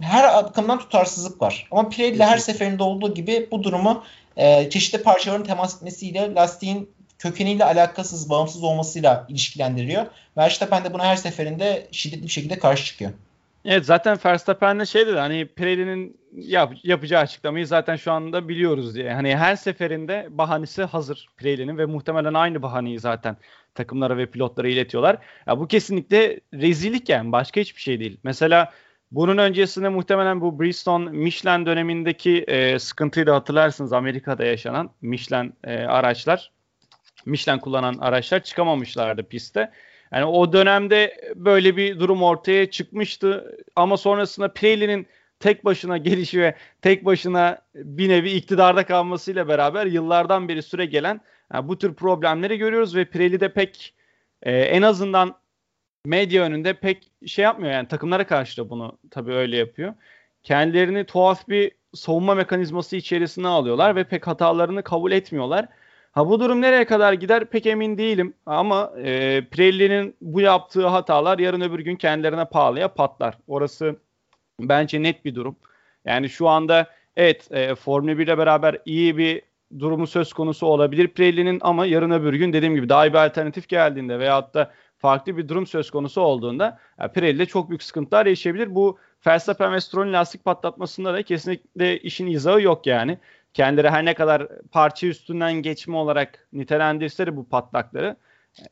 her bakımdan tutarsızlık var. Ama Pirelli her seferinde olduğu gibi bu durumu e, çeşitli parçaların temas etmesiyle lastiğin kökeniyle alakasız, bağımsız olmasıyla ilişkilendiriyor. Verstappen de buna her seferinde şiddetli bir şekilde karşı çıkıyor. Evet zaten Verstappen de şey dedi hani Pirelli'nin yap, yapacağı açıklamayı zaten şu anda biliyoruz diye. Hani her seferinde bahanesi hazır Pirelli'nin ve muhtemelen aynı bahaneyi zaten takımlara ve pilotlara iletiyorlar. Ya bu kesinlikle rezillik yani başka hiçbir şey değil. Mesela bunun öncesinde muhtemelen bu Bridgestone Michelin dönemindeki e, sıkıntıyı da hatırlarsınız Amerika'da yaşanan Michelin e, araçlar. Michelin kullanan araçlar çıkamamışlardı piste. Yani o dönemde böyle bir durum ortaya çıkmıştı ama sonrasında Pirelli'nin tek başına gelişi ve tek başına bir nevi iktidarda kalmasıyla beraber yıllardan beri süre gelen yani bu tür problemleri görüyoruz ve Pirelli de pek e, en azından medya önünde pek şey yapmıyor yani takımlara karşı da bunu tabii öyle yapıyor. Kendilerini tuhaf bir savunma mekanizması içerisine alıyorlar ve pek hatalarını kabul etmiyorlar. Ha bu durum nereye kadar gider pek emin değilim ama e, Pirelli'nin bu yaptığı hatalar yarın öbür gün kendilerine pahalıya patlar. Orası bence net bir durum. Yani şu anda evet e, Formula 1 ile beraber iyi bir durumu söz konusu olabilir Pirelli'nin ama yarın öbür gün dediğim gibi daha bir alternatif geldiğinde veyahut da farklı bir durum söz konusu olduğunda yani Pirelli'de çok büyük sıkıntılar yaşayabilir. Bu Verstappen ve Stroll'ün lastik patlatmasında da kesinlikle işin izahı yok yani. Kendileri her ne kadar parça üstünden geçme olarak nitelendirse bu patlakları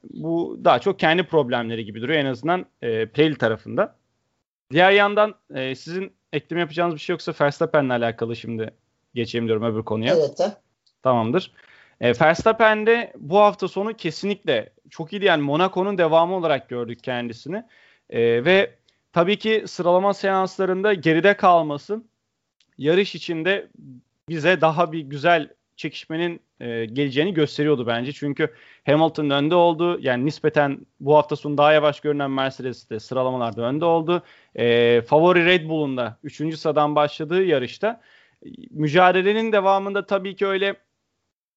bu daha çok kendi problemleri gibi duruyor en azından e, Pirelli tarafında. Diğer yandan e, sizin ekleme yapacağınız bir şey yoksa Verstappen'le alakalı şimdi geçeyim diyorum öbür konuya. Evet. De. Tamamdır. E, Verstappen'de bu hafta sonu kesinlikle çok iyiydi. Yani Monaco'nun devamı olarak gördük kendisini. E, ve tabii ki sıralama seanslarında geride kalmasın yarış içinde bize daha bir güzel çekişmenin e, geleceğini gösteriyordu bence. Çünkü Hamilton önde oldu. Yani nispeten bu hafta sonu daha yavaş görünen Mercedes de sıralamalarda önde oldu. E, favori Red Bull'un da 3. sıradan başladığı yarışta mücadelenin devamında tabii ki öyle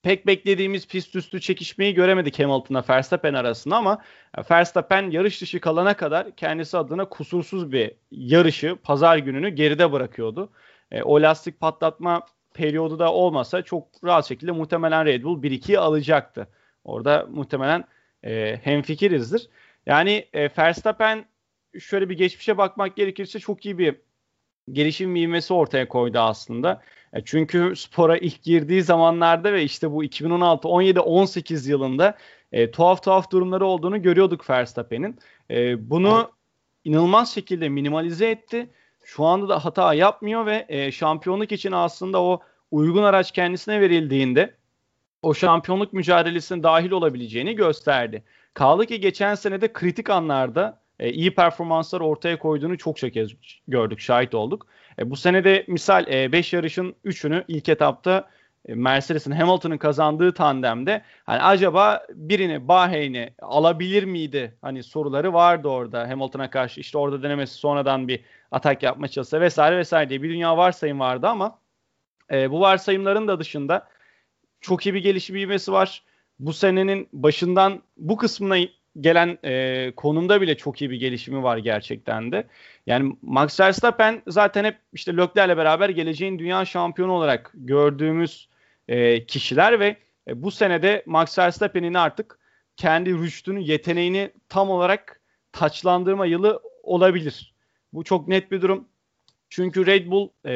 pek beklediğimiz pist üstü çekişmeyi göremedik Hamilton'la Verstappen arasında ama Verstappen yarış dışı kalana kadar kendisi adına kusursuz bir yarışı pazar gününü geride bırakıyordu. E, o lastik patlatma periyodu da olmasa çok rahat şekilde muhtemelen Red Bull 1-2'yi alacaktı. Orada muhtemelen e, hemfikirizdir. Yani e, Verstappen şöyle bir geçmişe bakmak gerekirse çok iyi bir gelişim ivmesi ortaya koydu aslında. Çünkü spora ilk girdiği zamanlarda ve işte bu 2016, 17, 18 yılında e, tuhaf tuhaf durumları olduğunu görüyorduk Verstappen'in. E, bunu evet. inanılmaz şekilde minimalize etti. Şu anda da hata yapmıyor ve e, şampiyonluk için aslında o uygun araç kendisine verildiğinde o şampiyonluk mücadelesine dahil olabileceğini gösterdi. Kaldı ki geçen sene de kritik anlarda e, iyi performanslar ortaya koyduğunu çok kez gördük, şahit olduk. E, bu sene de misal 5 e, yarışın 3'ünü ilk etapta e, Mercedes'in Hamilton'ın kazandığı tandemde hani acaba birini Bahreyn'i alabilir miydi? Hani soruları vardı orada Hamilton'a karşı. işte orada denemesi sonradan bir atak yapma çalışsa vesaire vesaire diye bir dünya varsayım vardı ama e, bu varsayımların da dışında çok iyi bir gelişim ivmesi var. Bu senenin başından bu kısmına gelen e, konumda bile çok iyi bir gelişimi var gerçekten de. Yani Max Verstappen zaten hep işte Leclerc'le beraber geleceğin dünya şampiyonu olarak gördüğümüz e, kişiler ve e, bu senede Max Verstappen'in artık kendi rüştünü, yeteneğini tam olarak taçlandırma yılı olabilir. Bu çok net bir durum. Çünkü Red Bull e,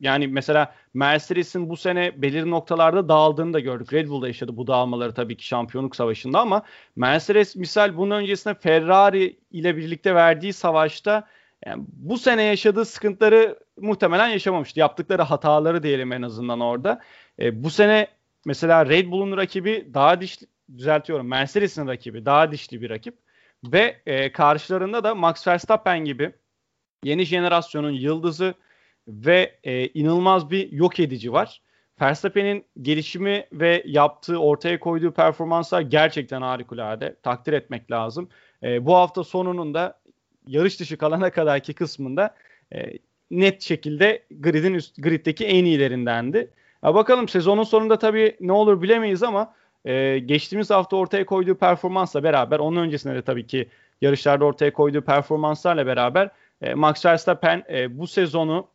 yani mesela Mercedes'in bu sene belirli noktalarda dağıldığını da gördük. Red Bull'da yaşadı bu dağılmaları tabii ki şampiyonluk savaşında ama Mercedes misal bunun öncesinde Ferrari ile birlikte verdiği savaşta yani bu sene yaşadığı sıkıntıları muhtemelen yaşamamıştı. Yaptıkları hataları diyelim en azından orada. E, bu sene mesela Red Bull'un rakibi daha dişli düzeltiyorum Mercedes'in rakibi daha dişli bir rakip ve e, karşılarında da Max Verstappen gibi yeni jenerasyonun yıldızı ve e, inanılmaz bir yok edici var. Verstappen'in gelişimi ve yaptığı, ortaya koyduğu performanslar gerçekten harikulade. Takdir etmek lazım. E, bu hafta sonunun da yarış dışı kalana kadarki kısmında e, net şekilde gridin üst, griddeki en iyilerindendi. Ya bakalım sezonun sonunda tabii ne olur bilemeyiz ama e, geçtiğimiz hafta ortaya koyduğu performansla beraber onun öncesinde de tabii ki yarışlarda ortaya koyduğu performanslarla beraber e, Max Verstappen e, bu sezonu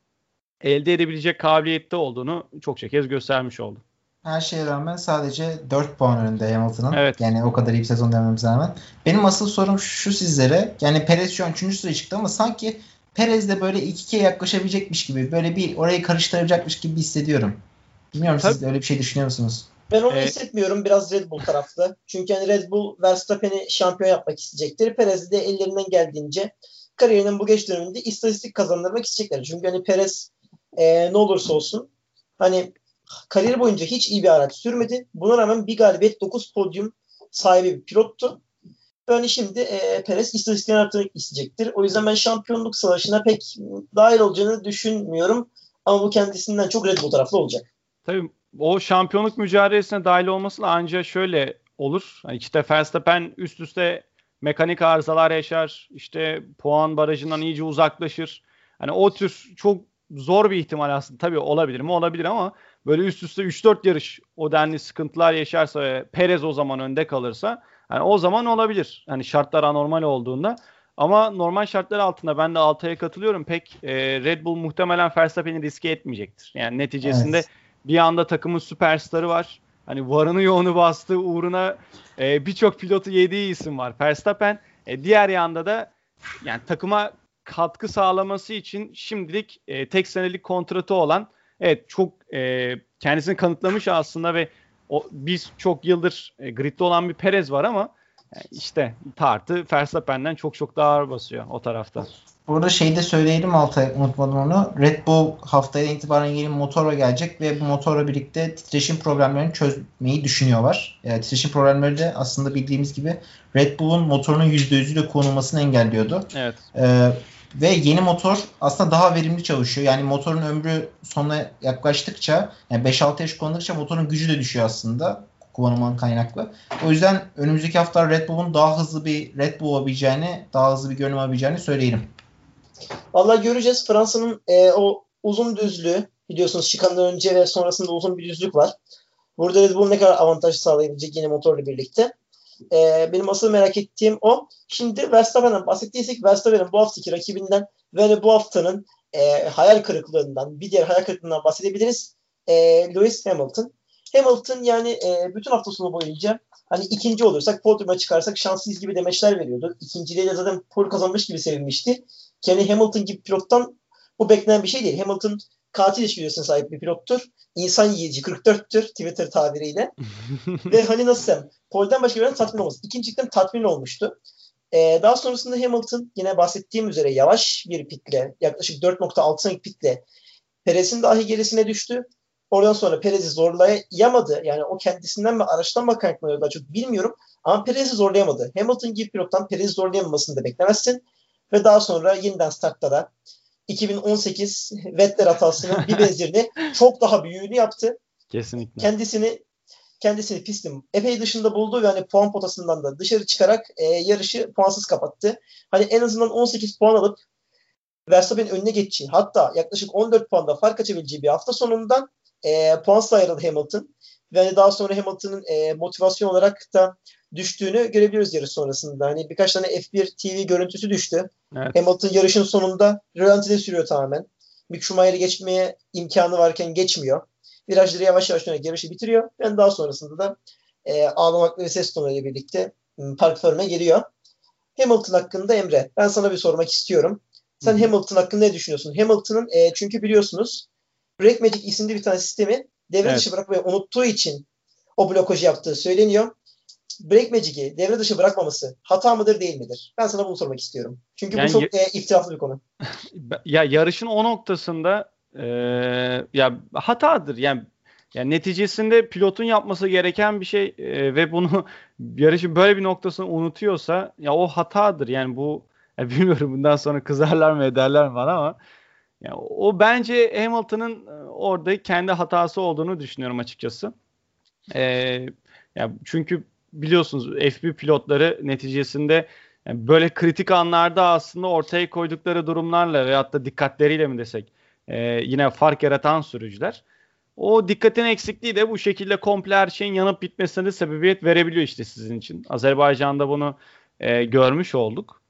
elde edebilecek kabiliyette olduğunu çok kez göstermiş oldu. Her şeye rağmen sadece 4 puan önünde Hamilton'ın. Evet. Yani o kadar iyi bir sezon dememize rağmen. Benim asıl sorum şu sizlere. Yani Perez şu an 3. sıraya çıktı ama sanki Perez de böyle 2'ye yaklaşabilecekmiş gibi. Böyle bir orayı karıştıracakmış gibi hissediyorum. Bilmiyorum Tabii. siz de öyle bir şey düşünüyor musunuz? Ben onu evet. hissetmiyorum biraz Red Bull tarafta. Çünkü hani Red Bull Verstappen'i şampiyon yapmak isteyecektir. Perez de ellerinden geldiğince kariyerinin bu geç döneminde istatistik kazandırmak isteyecekler. Çünkü hani Perez e, ne olursa olsun hani kariyer boyunca hiç iyi bir araç sürmedi. Buna rağmen bir galibiyet 9 podyum sahibi bir pilottu. Yani şimdi e, Perez istatistiklerini arttırmak isteyecektir. O yüzden ben şampiyonluk savaşına pek dahil olacağını düşünmüyorum. Ama bu kendisinden çok Red Bull taraflı olacak. Tabii o şampiyonluk mücadelesine dahil olması da ancak şöyle olur. Yani işte Verstappen üst üste mekanik arızalar yaşar. İşte puan barajından iyice uzaklaşır. Hani o tür çok zor bir ihtimal aslında. Tabii olabilir mi? Olabilir ama böyle üst üste 3-4 yarış o denli sıkıntılar yaşarsa ve Perez o zaman önde kalırsa yani o zaman olabilir. Hani şartlar anormal olduğunda. Ama normal şartlar altında ben de Altay'a katılıyorum. Pek e, Red Bull muhtemelen Verstappen'i riske etmeyecektir. Yani neticesinde evet. bir anda takımın süperstarı var. Hani varını yoğunu bastığı uğruna e, birçok pilotu yediği isim var. Verstappen e, diğer yanda da yani takıma katkı sağlaması için şimdilik e, tek senelik kontratı olan evet çok e, kendisini kanıtlamış aslında ve o biz çok yıldır e, gridde olan bir Perez var ama işte tartı Verstappen'den çok çok daha ağır basıyor o tarafta. Burada şeyi de söyleyelim Altay unutmadım onu. Red Bull haftaya itibaren yeni motora gelecek ve bu motorla birlikte titreşim problemlerini çözmeyi düşünüyorlar. Yani titreşim problemleri de aslında bildiğimiz gibi Red Bull'un motorunun %100'üyle konulmasını engelliyordu. Evet. Ee, ve yeni motor aslında daha verimli çalışıyor. Yani motorun ömrü sonuna yaklaştıkça yani 5-6 yaş kullandıkça motorun gücü de düşüyor aslında kullanımdan kaynaklı. O yüzden önümüzdeki hafta Red Bull'un daha hızlı bir Red Bull olabileceğini, daha hızlı bir görünüm alabileceğini söyleyelim. Vallahi göreceğiz. Fransa'nın e, o uzun düzlüğü biliyorsunuz çıkandan önce ve sonrasında uzun bir düzlük var. Burada Red Bull ne kadar avantaj sağlayabilecek yeni motorla birlikte. E, benim asıl merak ettiğim o. Şimdi Verstappen'den bahsettiysek Verstappen'in bu haftaki rakibinden ve bu haftanın e, hayal kırıklığından, bir diğer hayal kırıklığından bahsedebiliriz. E, Lewis Hamilton. Hamilton yani e, bütün hafta sonu boyunca hani ikinci olursak, podyuma çıkarsak şanslıyız gibi demeçler veriyordu. İkinciliğe de zaten pol kazanmış gibi sevinmişti. Kenny Hamilton gibi pilottan bu beklenen bir şey değil. Hamilton katil içgüdüsüne sahip bir pilottur. İnsan yiyici 44'tür Twitter tabiriyle. Ve hani nasıl desem polden başka bir tatmin olmaz. İkincilikten tatmin olmuştu. Ee, daha sonrasında Hamilton yine bahsettiğim üzere yavaş bir pitle yaklaşık 4.6 saniye pitle Perez'in dahi gerisine düştü. Oradan sonra Perez'i zorlayamadı. Yani o kendisinden mi araçtan mı kaynaklanıyor daha çok bilmiyorum. Ama Perez'i zorlayamadı. Hamilton gibi pilottan Perez'i zorlayamamasını da beklemezsin. Ve daha sonra yeniden startta da 2018 Vettel hatasının bir benzerini çok daha büyüğünü yaptı. Kesinlikle. Kendisini kendisini pistin epey dışında buldu ve hani puan potasından da dışarı çıkarak e, yarışı puansız kapattı. Hani en azından 18 puan alıp Verstappen'in önüne geçeceği hatta yaklaşık 14 puanda fark açabileceği bir hafta sonundan e, puansız ayrıldı Hamilton. Ve daha sonra Hamilton'ın e, motivasyon olarak da düştüğünü görebiliyoruz yarış sonrasında. Hani birkaç tane F1 TV görüntüsü düştü. Evet. Hamilton yarışın sonunda rölantide sürüyor tamamen. Mick Schumacher'i geçmeye imkanı varken geçmiyor. Virajları yavaş yavaş dönerek yarışı bitiriyor. Yani daha sonrasında da e, ağlamaklı ve ses tonuyla birlikte park forma geliyor. Hamilton hakkında Emre, ben sana bir sormak istiyorum. Sen. Hamilton hakkında ne düşünüyorsun? Hamilton'ın e, çünkü biliyorsunuz Brake Magic isimli bir tane sistemi devre evet. dışı bırakmayı unuttuğu için o blokajı yaptığı söyleniyor. Break Magic'i devre dışı bırakmaması hata mıdır değil midir? Ben sana bunu sormak istiyorum. Çünkü yani, bu çok e, iftiraflı bir konu. ya yarışın o noktasında e, ya hatadır. Yani yani neticesinde pilotun yapması gereken bir şey e, ve bunu yarışın böyle bir noktasını unutuyorsa ya o hatadır. Yani bu ya bilmiyorum bundan sonra kızarlar mı ederler mi bana ama yani o bence Hamilton'ın e, orada kendi hatası olduğunu düşünüyorum açıkçası. E, ya çünkü biliyorsunuz F1 pilotları neticesinde yani böyle kritik anlarda aslında ortaya koydukları durumlarla veyahut da dikkatleriyle mi desek e, yine fark yaratan sürücüler. O dikkatin eksikliği de bu şekilde komple her şeyin yanıp bitmesine sebebiyet verebiliyor işte sizin için. Azerbaycan'da bunu e, görmüş olduk.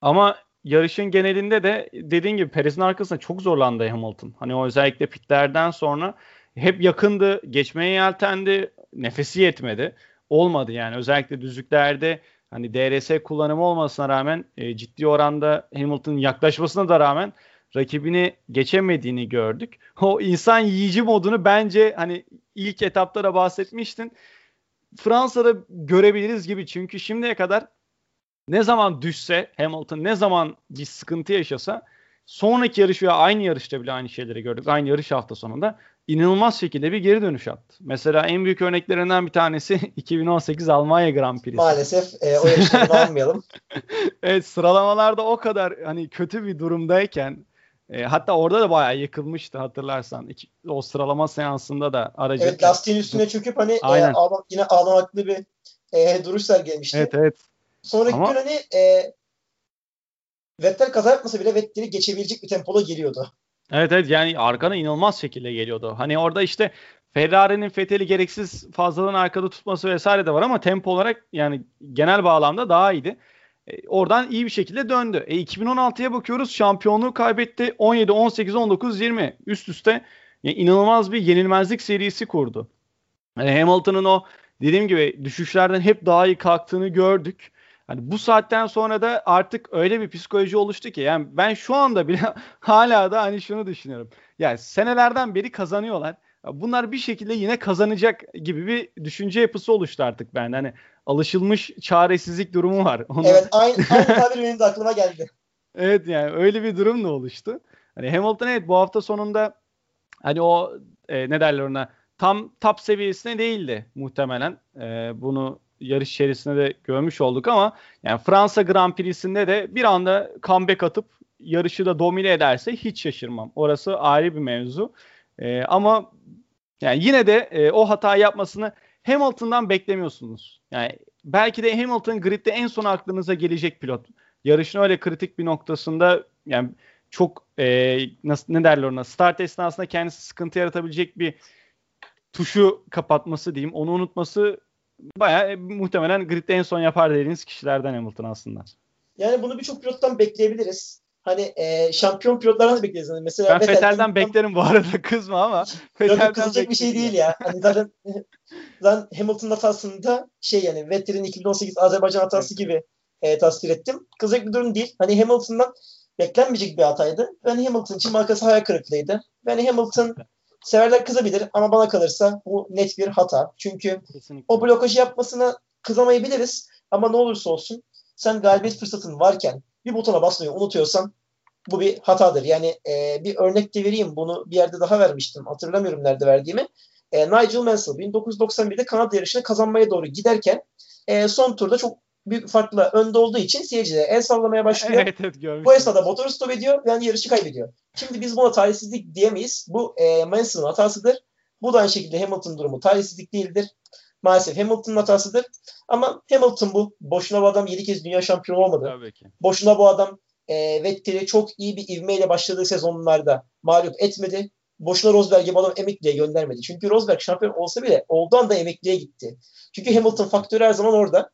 Ama yarışın genelinde de dediğin gibi Perez'in arkasında çok zorlandı Hamilton. Hani o özellikle pitlerden sonra hep yakındı, geçmeye yeltendi, nefesi yetmedi olmadı yani. Özellikle düzlüklerde hani DRS kullanımı olmasına rağmen e, ciddi oranda Hamilton'ın yaklaşmasına da rağmen rakibini geçemediğini gördük. O insan yiyici modunu bence hani ilk etapta da bahsetmiştin. Fransa'da görebiliriz gibi çünkü şimdiye kadar ne zaman düşse Hamilton ne zaman bir sıkıntı yaşasa sonraki yarış veya aynı yarışta bile aynı şeyleri gördük. Aynı yarış hafta sonunda inanılmaz şekilde bir geri dönüş yaptı. Mesela en büyük örneklerinden bir tanesi 2018 Almanya Grand Prix'si. Maalesef e, o yarışları almayalım. evet sıralamalarda o kadar hani kötü bir durumdayken e, hatta orada da bayağı yıkılmıştı hatırlarsan. İki, o sıralama seansında da aracı. Evet lastiğin üstüne çöküp hani e, ağlam, yine ağlamaklı bir e, duruş sergilemişti. Evet evet. Sonraki Ama... gün hani e, Vettel kaza yapmasa bile Vettel'i geçebilecek bir tempoda geliyordu. Evet evet yani arkana inanılmaz şekilde geliyordu. Hani orada işte Ferrari'nin Fethel'i gereksiz fazladan arkada tutması vesaire de var ama tempo olarak yani genel bağlamda daha iyiydi. E, oradan iyi bir şekilde döndü. E, 2016'ya bakıyoruz şampiyonluğu kaybetti. 17, 18, 19, 20 üst üste yani inanılmaz bir yenilmezlik serisi kurdu. Yani Hamilton'ın o dediğim gibi düşüşlerden hep daha iyi kalktığını gördük. Hani bu saatten sonra da artık öyle bir psikoloji oluştu ki yani ben şu anda bile hala da hani şunu düşünüyorum. Yani senelerden beri kazanıyorlar. Bunlar bir şekilde yine kazanacak gibi bir düşünce yapısı oluştu artık ben. Hani alışılmış çaresizlik durumu var. Onu... Evet aynı, aynı tabir benim de aklıma geldi. evet yani öyle bir durum da oluştu. Hani Hamilton evet bu hafta sonunda hani o e, ne derler ona tam top seviyesine değildi muhtemelen. E, bunu yarış içerisinde de görmüş olduk ama yani Fransa Grand Prix'sinde de bir anda comeback atıp yarışı da domine ederse hiç şaşırmam. Orası ayrı bir mevzu. E, ama yani yine de e, o hata yapmasını Hamilton'dan beklemiyorsunuz. Yani belki de Hamilton gridde en son aklınıza gelecek pilot. Yarışın öyle kritik bir noktasında yani çok e, nasıl ne derler ona start esnasında kendisi sıkıntı yaratabilecek bir tuşu kapatması diyeyim. Onu unutması bayağı e, muhtemelen gridde en son yapar dediğiniz kişilerden Hamilton aslında. Yani bunu birçok pilottan bekleyebiliriz. Hani e, şampiyon pilotlardan da bekleriz. Yani mesela ben Vettel'den, Vettel'den beklerim bu arada kızma ama. Yok kızacak bir şey değil ya. Hani zaten, zaten Hamilton'ın hatasında şey yani Vettel'in 2018 Azerbaycan hatası gibi e, tasvir ettim. Kızacak bir durum değil. Hani Hamilton'dan beklenmeyecek bir hataydı. Ben Hamilton için markası hayal kırıklığıydı. Ben Hamilton severler kızabilir ama bana kalırsa bu net bir hata. Çünkü Kesinlikle. o blokajı yapmasına kızamayabiliriz ama ne olursa olsun sen galibiyet fırsatın varken bir butona basmayı unutuyorsan bu bir hatadır. Yani e, bir örnek de vereyim. Bunu bir yerde daha vermiştim. Hatırlamıyorum nerede verdiğimi. E, Nigel Mansell 1991'de Kanada yarışını kazanmaya doğru giderken e, son turda çok büyük farkla önde olduğu için seyircilere el sallamaya başlıyor. Evet, evet, bu esnada motoru stop ediyor yani yarışı kaybediyor. Şimdi biz buna talihsizlik diyemeyiz. Bu e, Mansell'ın hatasıdır. Bu da aynı şekilde Hamilton durumu talihsizlik değildir. Maalesef Hamilton'ın hatasıdır. Ama Hamilton bu. Boşuna bu adam 7 kez dünya şampiyonu olmadı. Tabii ki. Boşuna bu adam e, Vettel'i çok iyi bir ivmeyle başladığı sezonlarda mağlup etmedi. Boşuna Rosberg'i bu adam emekliye göndermedi. Çünkü Rosberg şampiyon olsa bile olduğu anda emekliye gitti. Çünkü Hamilton faktörü her zaman orada.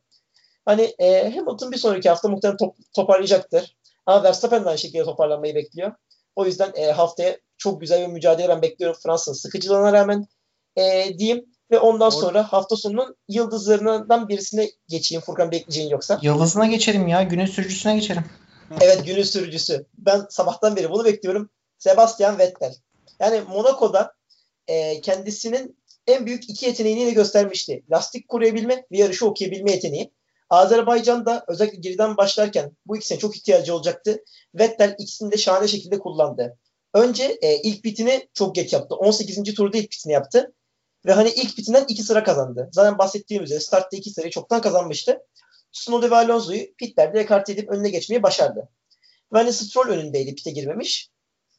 Hani e, Hamilton bir sonraki hafta muhtemelen top, toparlayacaktır. Ama Verstappen de aynı şekilde toparlanmayı bekliyor. O yüzden e, haftaya çok güzel bir mücadele ben bekliyorum Fransa'nın sıkıcılığına rağmen e, diyeyim. Ve ondan sonra hafta sonunun yıldızlarından birisine geçeyim. Furkan bekleyeceğin yoksa. Yıldızına geçelim ya. Günün sürücüsüne geçelim. evet günün sürücüsü. Ben sabahtan beri bunu bekliyorum. Sebastian Vettel. Yani Monaco'da e, kendisinin en büyük iki yeteneğini de göstermişti. Lastik koruyabilme ve yarışı okuyabilme yeteneği. Azerbaycan'da özellikle geriden başlarken bu ikisine çok ihtiyacı olacaktı. Vettel ikisini de şahane şekilde kullandı. Önce e, ilk bitini çok geç yaptı. 18. turda ilk bitini yaptı. Ve hani ilk bitinden iki sıra kazandı. Zaten bahsettiğim üzere startta iki sırayı çoktan kazanmıştı. Tsunoda ve Alonso'yu pitlerde ekart edip önüne geçmeyi başardı. Ve hani Stroll önündeydi pite girmemiş.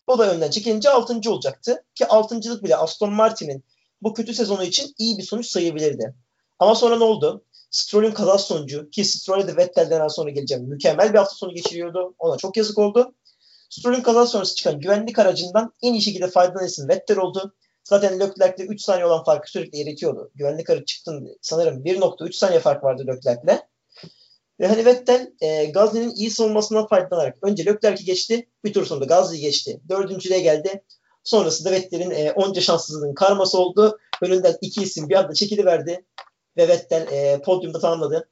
O da önden çekilince altıncı olacaktı. Ki altıncılık bile Aston Martin'in bu kötü sezonu için iyi bir sonuç sayabilirdi. Ama sonra ne oldu? Stroll'ün kaza sonucu ki Stroll'e de Vettel'den sonra geleceğim. Mükemmel bir hafta sonu geçiriyordu. Ona çok yazık oldu. Stroll'ün kaza sonrası çıkan güvenlik aracından en iyi şekilde faydalanan Vettel oldu. Zaten Leclerc'le 3 saniye olan farkı sürekli eritiyordu. Güvenlik aracı çıktın sanırım 1.3 saniye fark vardı Leclerc'le. Ve hani Vettel e, Gazli'nin iyi savunmasından faydalanarak önce Leclerc'i geçti. Bir tur sonra Gazli'yi geçti. Dördüncüye geldi. Sonrasında Vettel'in e, onca şanssızlığının karması oldu. Önünden iki isim bir anda çekiliverdi. Ve Vettel e, podyumda tamamladı.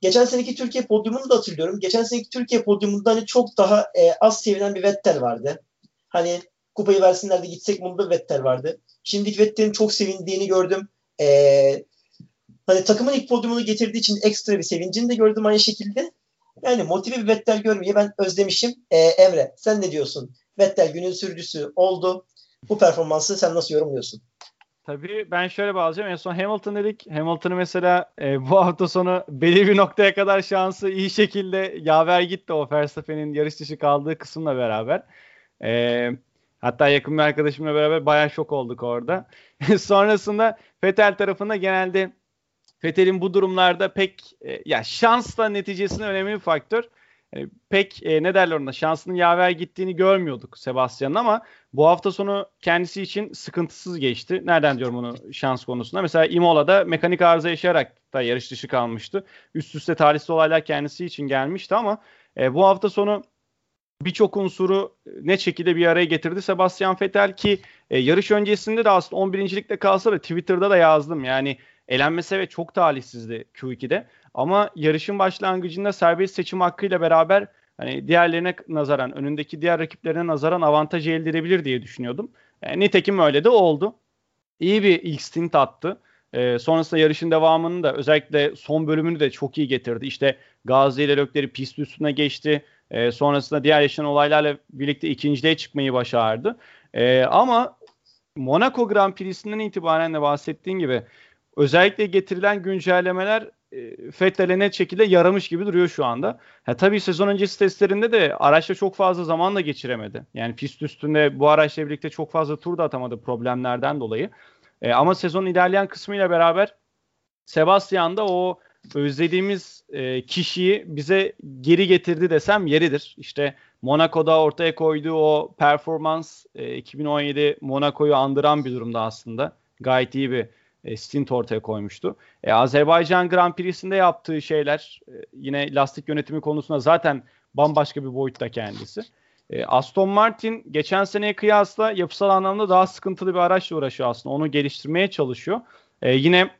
Geçen seneki Türkiye podyumunu da hatırlıyorum. Geçen seneki Türkiye podyumunda hani çok daha e, az sevilen bir Vettel vardı. Hani kupayı versinler de gitsek bunda Vettel vardı. Şimdiki Vettel'in çok sevindiğini gördüm. Ee, hani takımın ilk podyumunu getirdiği için ekstra bir sevincini de gördüm aynı şekilde. Yani motive bir Vettel görmeyi ben özlemişim. Ee, Emre sen ne diyorsun? Vettel günün sürücüsü oldu. Bu performansı sen nasıl yorumluyorsun? Tabii ben şöyle bağlayacağım. En son Hamilton dedik. Hamilton'ı mesela e, bu hafta sonu belirli bir noktaya kadar şansı iyi şekilde yaver gitti o Verstappen'in yarış dışı kaldığı kısımla beraber. E, hatta yakın bir arkadaşımla beraber bayağı şok olduk orada. Sonrasında Vettel tarafında genelde Vettel'in bu durumlarda pek e, ya şansla neticesinin önemli bir faktör. E, pek e, ne derler ona şansının yaver gittiğini görmüyorduk Sebastian'ın ama bu hafta sonu kendisi için sıkıntısız geçti. Nereden diyorum bunu şans konusunda? Mesela Imola'da mekanik arıza yaşayarak da yarış dışı kalmıştı. Üst üste talihsiz olaylar kendisi için gelmişti ama e, bu hafta sonu birçok unsuru ne şekilde bir araya getirdi Sebastian Vettel ki e, yarış öncesinde de aslında 11. ligde kalsa da Twitter'da da yazdım. Yani elenmesi ve çok talihsizdi Q2'de. Ama yarışın başlangıcında serbest seçim hakkıyla beraber hani diğerlerine nazaran, önündeki diğer rakiplerine nazaran avantaj elde edebilir diye düşünüyordum. Yani e, nitekim öyle de oldu. İyi bir ilk stint attı. E, sonrasında yarışın devamını da özellikle son bölümünü de çok iyi getirdi. İşte Gazi ile Lökleri pist üstüne geçti. E, sonrasında diğer yaşanan olaylarla birlikte ikinciliğe çıkmayı başardı. E, ama Monaco Grand Prix'sinden itibaren de bahsettiğin gibi özellikle getirilen güncellemeler e, Fettel'e net şekilde yaramış gibi duruyor şu anda. Ha, tabii sezon öncesi testlerinde de araçla çok fazla zaman da geçiremedi. Yani pist üstünde bu araçla birlikte çok fazla tur da atamadı problemlerden dolayı. E, ama sezon ilerleyen kısmıyla beraber Sebastian da o özlediğimiz e, kişiyi bize geri getirdi desem yeridir. İşte Monaco'da ortaya koyduğu o performans e, 2017 Monaco'yu andıran bir durumda aslında. Gayet iyi bir e, stint ortaya koymuştu. E, Azerbaycan Grand Prix'sinde yaptığı şeyler e, yine lastik yönetimi konusunda zaten bambaşka bir boyutta kendisi. E, Aston Martin geçen seneye kıyasla yapısal anlamda daha sıkıntılı bir araçla uğraşıyor aslında. Onu geliştirmeye çalışıyor. E, yine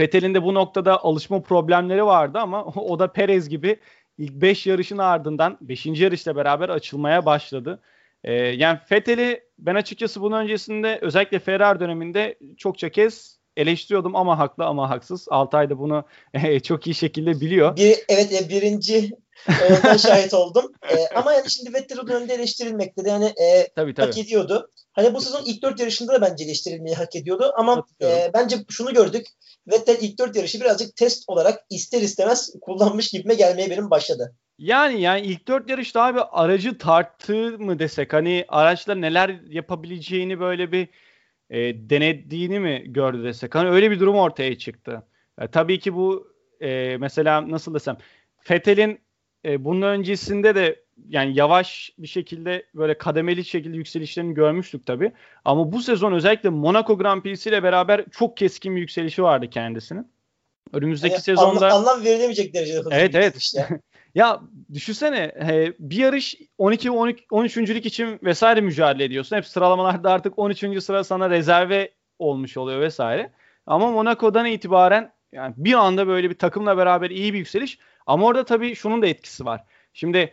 Vettel'in de bu noktada alışma problemleri vardı ama o da Perez gibi ilk 5 yarışın ardından 5. yarışla beraber açılmaya başladı. Ee, yani Fethel'i ben açıkçası bunun öncesinde özellikle Ferrari döneminde çokça kez eleştiriyordum ama haklı ama haksız. Altay da bunu e, çok iyi şekilde biliyor. Bir, evet e, birinci e, şahit oldum. E, ama yani şimdi Vettel önünde eleştirilmekte de yani e, tabii, tabii. hak ediyordu. Hani bu sezon ilk dört yarışında da bence eleştirilmeyi hak ediyordu. Ama e, bence şunu gördük. Vettel ilk dört yarışı birazcık test olarak ister istemez kullanmış gibime gelmeye benim başladı. Yani yani ilk dört yarışta abi aracı tarttı mı desek hani araçla neler yapabileceğini böyle bir e, denediğini mi gördü desek hani öyle bir durum ortaya çıktı. E, tabii ki bu e, mesela nasıl desem Fethel'in e, bunun öncesinde de yani yavaş bir şekilde böyle kademeli şekilde yükselişlerini görmüştük tabii. Ama bu sezon özellikle Monaco Grand Prix ile beraber çok keskin bir yükselişi vardı kendisinin. Önümüzdeki yani sezonda anlam, anlam verilemeyecek derecede Evet evet. Işte. ya düşünsene bir yarış 12 13 13. için vesaire mücadele ediyorsun. Hep sıralamalarda artık 13. sıra sana rezerve olmuş oluyor vesaire. Ama Monaco'dan itibaren yani bir anda böyle bir takımla beraber iyi bir yükseliş. Ama orada tabii şunun da etkisi var. Şimdi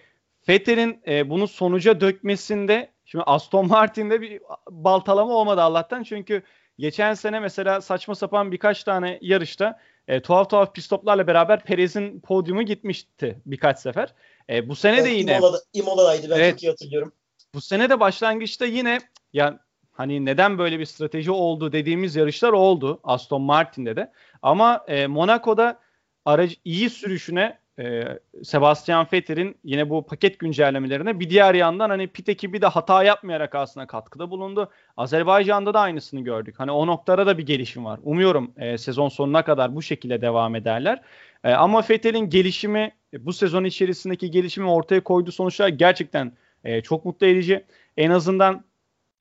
Vettel'in e, bunu sonuca dökmesinde şimdi Aston Martin'de bir baltalama olmadı Allah'tan. Çünkü geçen sene mesela saçma sapan birkaç tane yarışta e, tuhaf tuhaf pit stoplarla beraber Perez'in podyumu gitmişti birkaç sefer. E, bu sene evet, de yine Imola'da, Imola'daydı ben evet, çok iyi hatırlıyorum. Bu sene de başlangıçta yine ya hani neden böyle bir strateji oldu dediğimiz yarışlar oldu Aston Martin'de de. Ama e, Monaco'da aracı iyi sürüşüne e, Sebastian Vettel'in yine bu paket güncellemelerine bir diğer yandan hani pit ekibi de hata yapmayarak aslında katkıda bulundu. Azerbaycan'da da aynısını gördük. Hani o noktada da bir gelişim var. Umuyorum e, sezon sonuna kadar bu şekilde devam ederler. E, ama Vettel'in gelişimi e, bu sezon içerisindeki gelişimi ortaya koyduğu sonuçlar gerçekten e, çok mutlu edici. En azından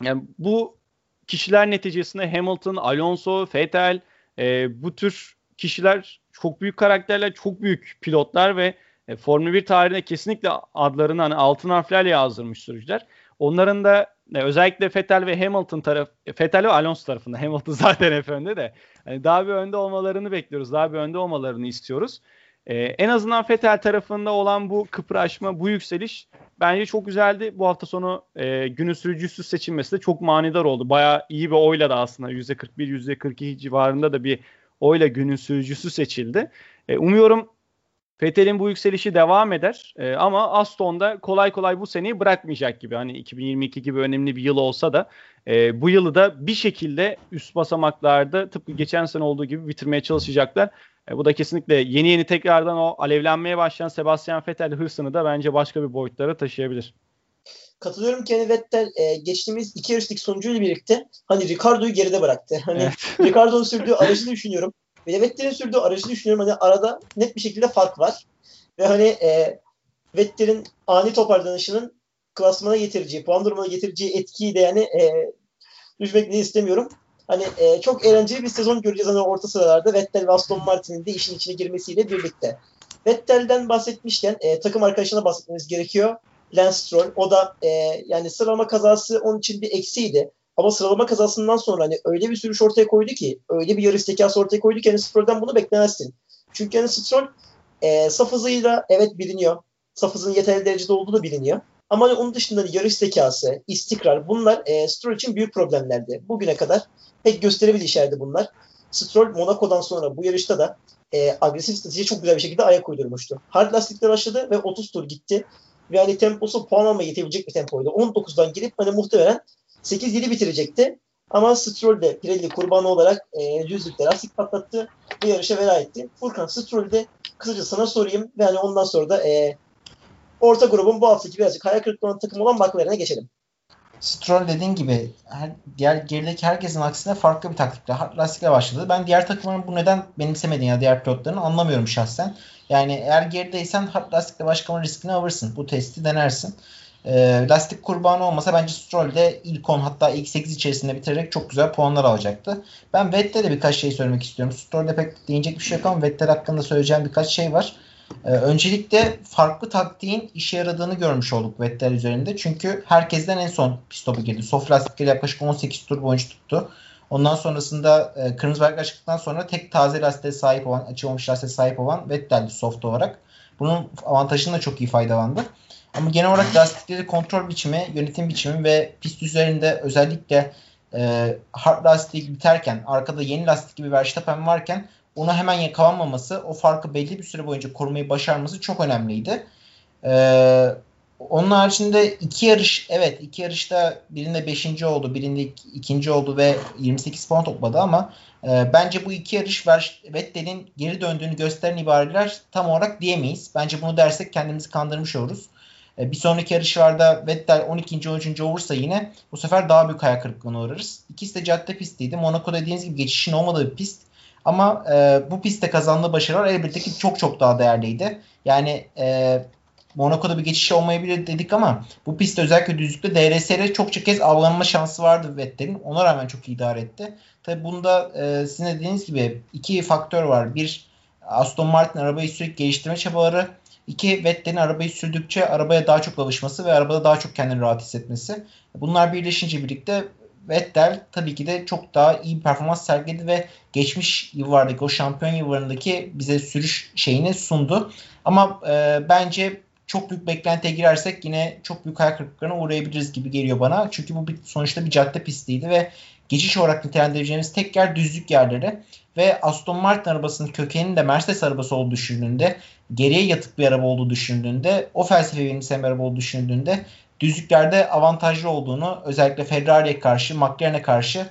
yani bu kişiler neticesinde Hamilton, Alonso, Vettel e, bu tür kişiler çok büyük karakterler, çok büyük pilotlar ve e, Formula 1 tarihine kesinlikle adlarını hani altın harflerle yazdırmış sürücüler. Onların da e, özellikle Vettel ve Hamilton taraf e, Vettel ve Alonso tarafında Hamilton zaten hep önde de hani daha bir önde olmalarını bekliyoruz. Daha bir önde olmalarını istiyoruz. Ee, en azından Vettel tarafında olan bu kıpraşma, bu yükseliş bence çok güzeldi. Bu hafta sonu e, günün sürücüsü seçilmesi de çok manidar oldu. Bayağı iyi bir oyla da aslında %41, %42 civarında da bir oyla günün sürücüsü seçildi. E, umuyorum Vettel'in bu yükselişi devam eder. E, ama Aston da kolay kolay bu seneyi bırakmayacak gibi. Hani 2022 gibi önemli bir yıl olsa da e, bu yılı da bir şekilde üst basamaklarda tıpkı geçen sene olduğu gibi bitirmeye çalışacaklar. E, bu da kesinlikle yeni yeni tekrardan o alevlenmeye başlayan Sebastian Vettel hırsını da bence başka bir boyutlara taşıyabilir. Katılıyorum ki hani Vettel e, geçtiğimiz iki yarışlık sonucuyla birlikte hani Ricardo'yu geride bıraktı. Hani evet. Ricardo'nun sürdüğü aracı düşünüyorum. Ve Vettel'in sürdüğü aracı düşünüyorum. Hani arada net bir şekilde fark var. Ve hani e, Vettel'in ani toparlanışının klasmana getireceği, puan durumuna getireceği etkiyi de yani e, düşmek istemiyorum. Hani e, çok eğlenceli bir sezon göreceğiz hani orta sıralarda Vettel ve Aston Martin'in de işin içine girmesiyle birlikte. Vettel'den bahsetmişken e, takım arkadaşına bahsetmemiz gerekiyor. Lance Stroll. O da e, yani sıralama kazası onun için bir eksiydi. Ama sıralama kazasından sonra hani öyle bir sürüş ortaya koydu ki, öyle bir yarış zekası ortaya koydu ki hani Stroll'den bunu beklemezsin. Çünkü hani Stroll e, saf hızıyla evet biliniyor. Saf hızının yeterli derecede olduğu da biliniyor. Ama hani onun dışında hani yarış zekası, istikrar bunlar e, Stroll için büyük problemlerdi. Bugüne kadar pek gösterebilir işlerdi bunlar. Stroll Monaco'dan sonra bu yarışta da e, agresif strateji çok güzel bir şekilde ayak uydurmuştu. Hard lastikle başladı ve 30 tur gitti. Ve hani temposu puan almaya yetebilecek bir tempoydu. 19'dan girip hani muhtemelen 8-7 bitirecekti. Ama Stroll de Pirelli kurbanı olarak e, düzlükte lastik patlattı. Bu yarışa veda etti. Furkan Stroll'de kısaca sana sorayım ve hani ondan sonra da e, orta grubun bu haftaki birazcık hayal kırıklığı olan takım olan McLaren'e geçelim. Stroll dediğin gibi her, diğer gerideki herkesin aksine farklı bir taktikle lastikle başladı. Ben diğer takımların bu neden benimsemediğini ya diğer pilotların anlamıyorum şahsen. Yani eğer gerideysen hard lastikle başlama riskini alırsın. Bu testi denersin. E, lastik kurbanı olmasa bence Stroll de ilk 10 hatta ilk 8 içerisinde bitirerek çok güzel puanlar alacaktı. Ben Vettel'e birkaç şey söylemek istiyorum. Stroll'de pek değinecek bir şey yok ama Vettel hakkında söyleyeceğim birkaç şey var. Ee, öncelikle farklı taktiğin işe yaradığını görmüş olduk Vettel üzerinde. Çünkü herkesten en son pit stopu girdi. Soft lastikleri yaklaşık 18 tur boyunca tuttu. Ondan sonrasında e, kırmızı bayrak çıktıktan sonra tek taze lastiğe sahip olan, açılmamış lastiğe sahip olan Vettel'di soft olarak. Bunun avantajını da çok iyi faydalandı. Ama genel olarak lastikleri kontrol biçimi, yönetim biçimi ve pist üzerinde özellikle e, hard lastik biterken arkada yeni lastik gibi Verstappen varken ona hemen yakalanmaması, o farkı belli bir süre boyunca korumayı başarması çok önemliydi. Ee, onun haricinde iki yarış, evet iki yarışta birinde beşinci oldu, birinde ikinci oldu ve 28 puan topladı ama e, bence bu iki yarış Vettel'in geri döndüğünü gösteren ibareler tam olarak diyemeyiz. Bence bunu dersek kendimizi kandırmış oluruz. E, bir sonraki yarışlarda Vettel 12. 13. olursa yine bu sefer daha büyük hayal kırıklığına uğrarız. İkisi de cadde pistiydi. Monaco dediğiniz gibi geçişin olmadığı bir pist. Ama e, bu pistte kazandığı başarılar elbette ki çok çok daha değerliydi. Yani e, Monaco'da bir geçiş olmayabilir dedik ama bu pistte özellikle düzlükte DRS'de çokça kez avlanma şansı vardı Vettel'in. Ona rağmen çok idare etti. Tabi bunda e, sizin dediğiniz gibi iki faktör var. Bir Aston Martin arabayı sürekli geliştirme çabaları. İki Vettel'in arabayı sürdükçe arabaya daha çok alışması ve arabada daha çok kendini rahat hissetmesi. Bunlar birleşince birlikte Vettel tabii ki de çok daha iyi bir performans sergiledi ve geçmiş yıllardaki o şampiyon yıllarındaki bize sürüş şeyini sundu. Ama e, bence çok büyük beklentiye girersek yine çok büyük hayal kırıklıklarına uğrayabiliriz gibi geliyor bana. Çünkü bu bir, sonuçta bir cadde pistiydi ve geçiş olarak nitelendireceğimiz tek yer düzlük yerleri. Ve Aston Martin arabasının kökeninin de Mercedes arabası olduğu düşündüğünde, geriye yatık bir araba olduğu düşündüğünde, o felsefe benimseyen bir araba olduğu düşündüğünde düzlüklerde avantajlı olduğunu özellikle Ferrari'ye karşı, McLaren'e karşı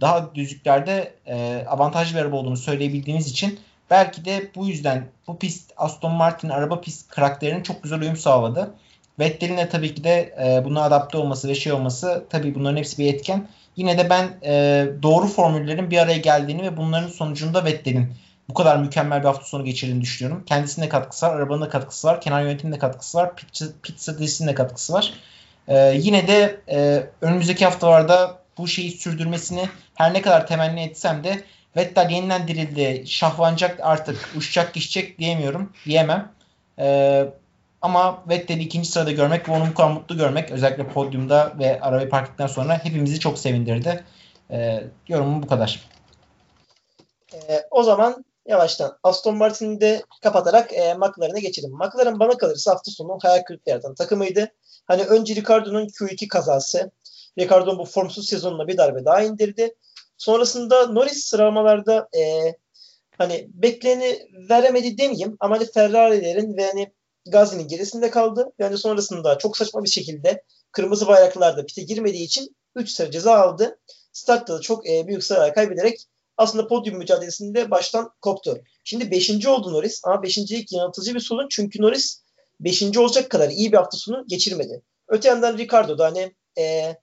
daha düzlüklerde e, avantajlı bir araba olduğunu söyleyebildiğimiz için belki de bu yüzden bu pist Aston Martin araba pist karakterinin çok güzel uyum sağladı. Vettel'in de tabii ki de e, buna adapte olması ve şey olması tabii bunların hepsi bir etken. Yine de ben e, doğru formüllerin bir araya geldiğini ve bunların sonucunda Vettel'in bu kadar mükemmel bir hafta sonu geçirdiğini düşünüyorum. Kendisinin de katkısı var, arabanın da katkısı var, kenar yönetiminin de katkısı var, pit, pit stratejisinin de katkısı var. Ee, yine de e, önümüzdeki haftalarda bu şeyi sürdürmesini her ne kadar temenni etsem de Vettel yeniden dirildi, şahlanacak artık, uçacak geçecek diyemiyorum, diyemem. Ee, ama Vettel'i ikinci sırada görmek ve onu bu kadar mutlu görmek özellikle podyumda ve arabayı park ettikten sonra hepimizi çok sevindirdi. Ee, yorumum bu kadar. Ee, o zaman yavaştan Aston Martin'i de kapatarak e, McLaren'e geçelim. McLaren bana kalırsa hafta sonu hayal kırıklığı takımıydı. Hani önce Ricardo'nun Q2 kazası. Ricardo'nun bu formsuz sezonuna bir darbe daha indirdi. Sonrasında Norris sıralamalarda e, hani bekleni veremedi demeyeyim ama hani Ferrari'lerin ve hani Gazi'nin gerisinde kaldı. Yani sonrasında çok saçma bir şekilde kırmızı bayraklarda pite girmediği için 3 sarı ceza aldı. Startta da çok e, büyük sıralar kaybederek aslında podyum mücadelesinde baştan koptu. Şimdi 5. oldu Norris ama 5.lik yanıltıcı bir sorun çünkü Norris 5. olacak kadar iyi bir hafta sonu geçirmedi. Öte yandan Ricardo da hani e,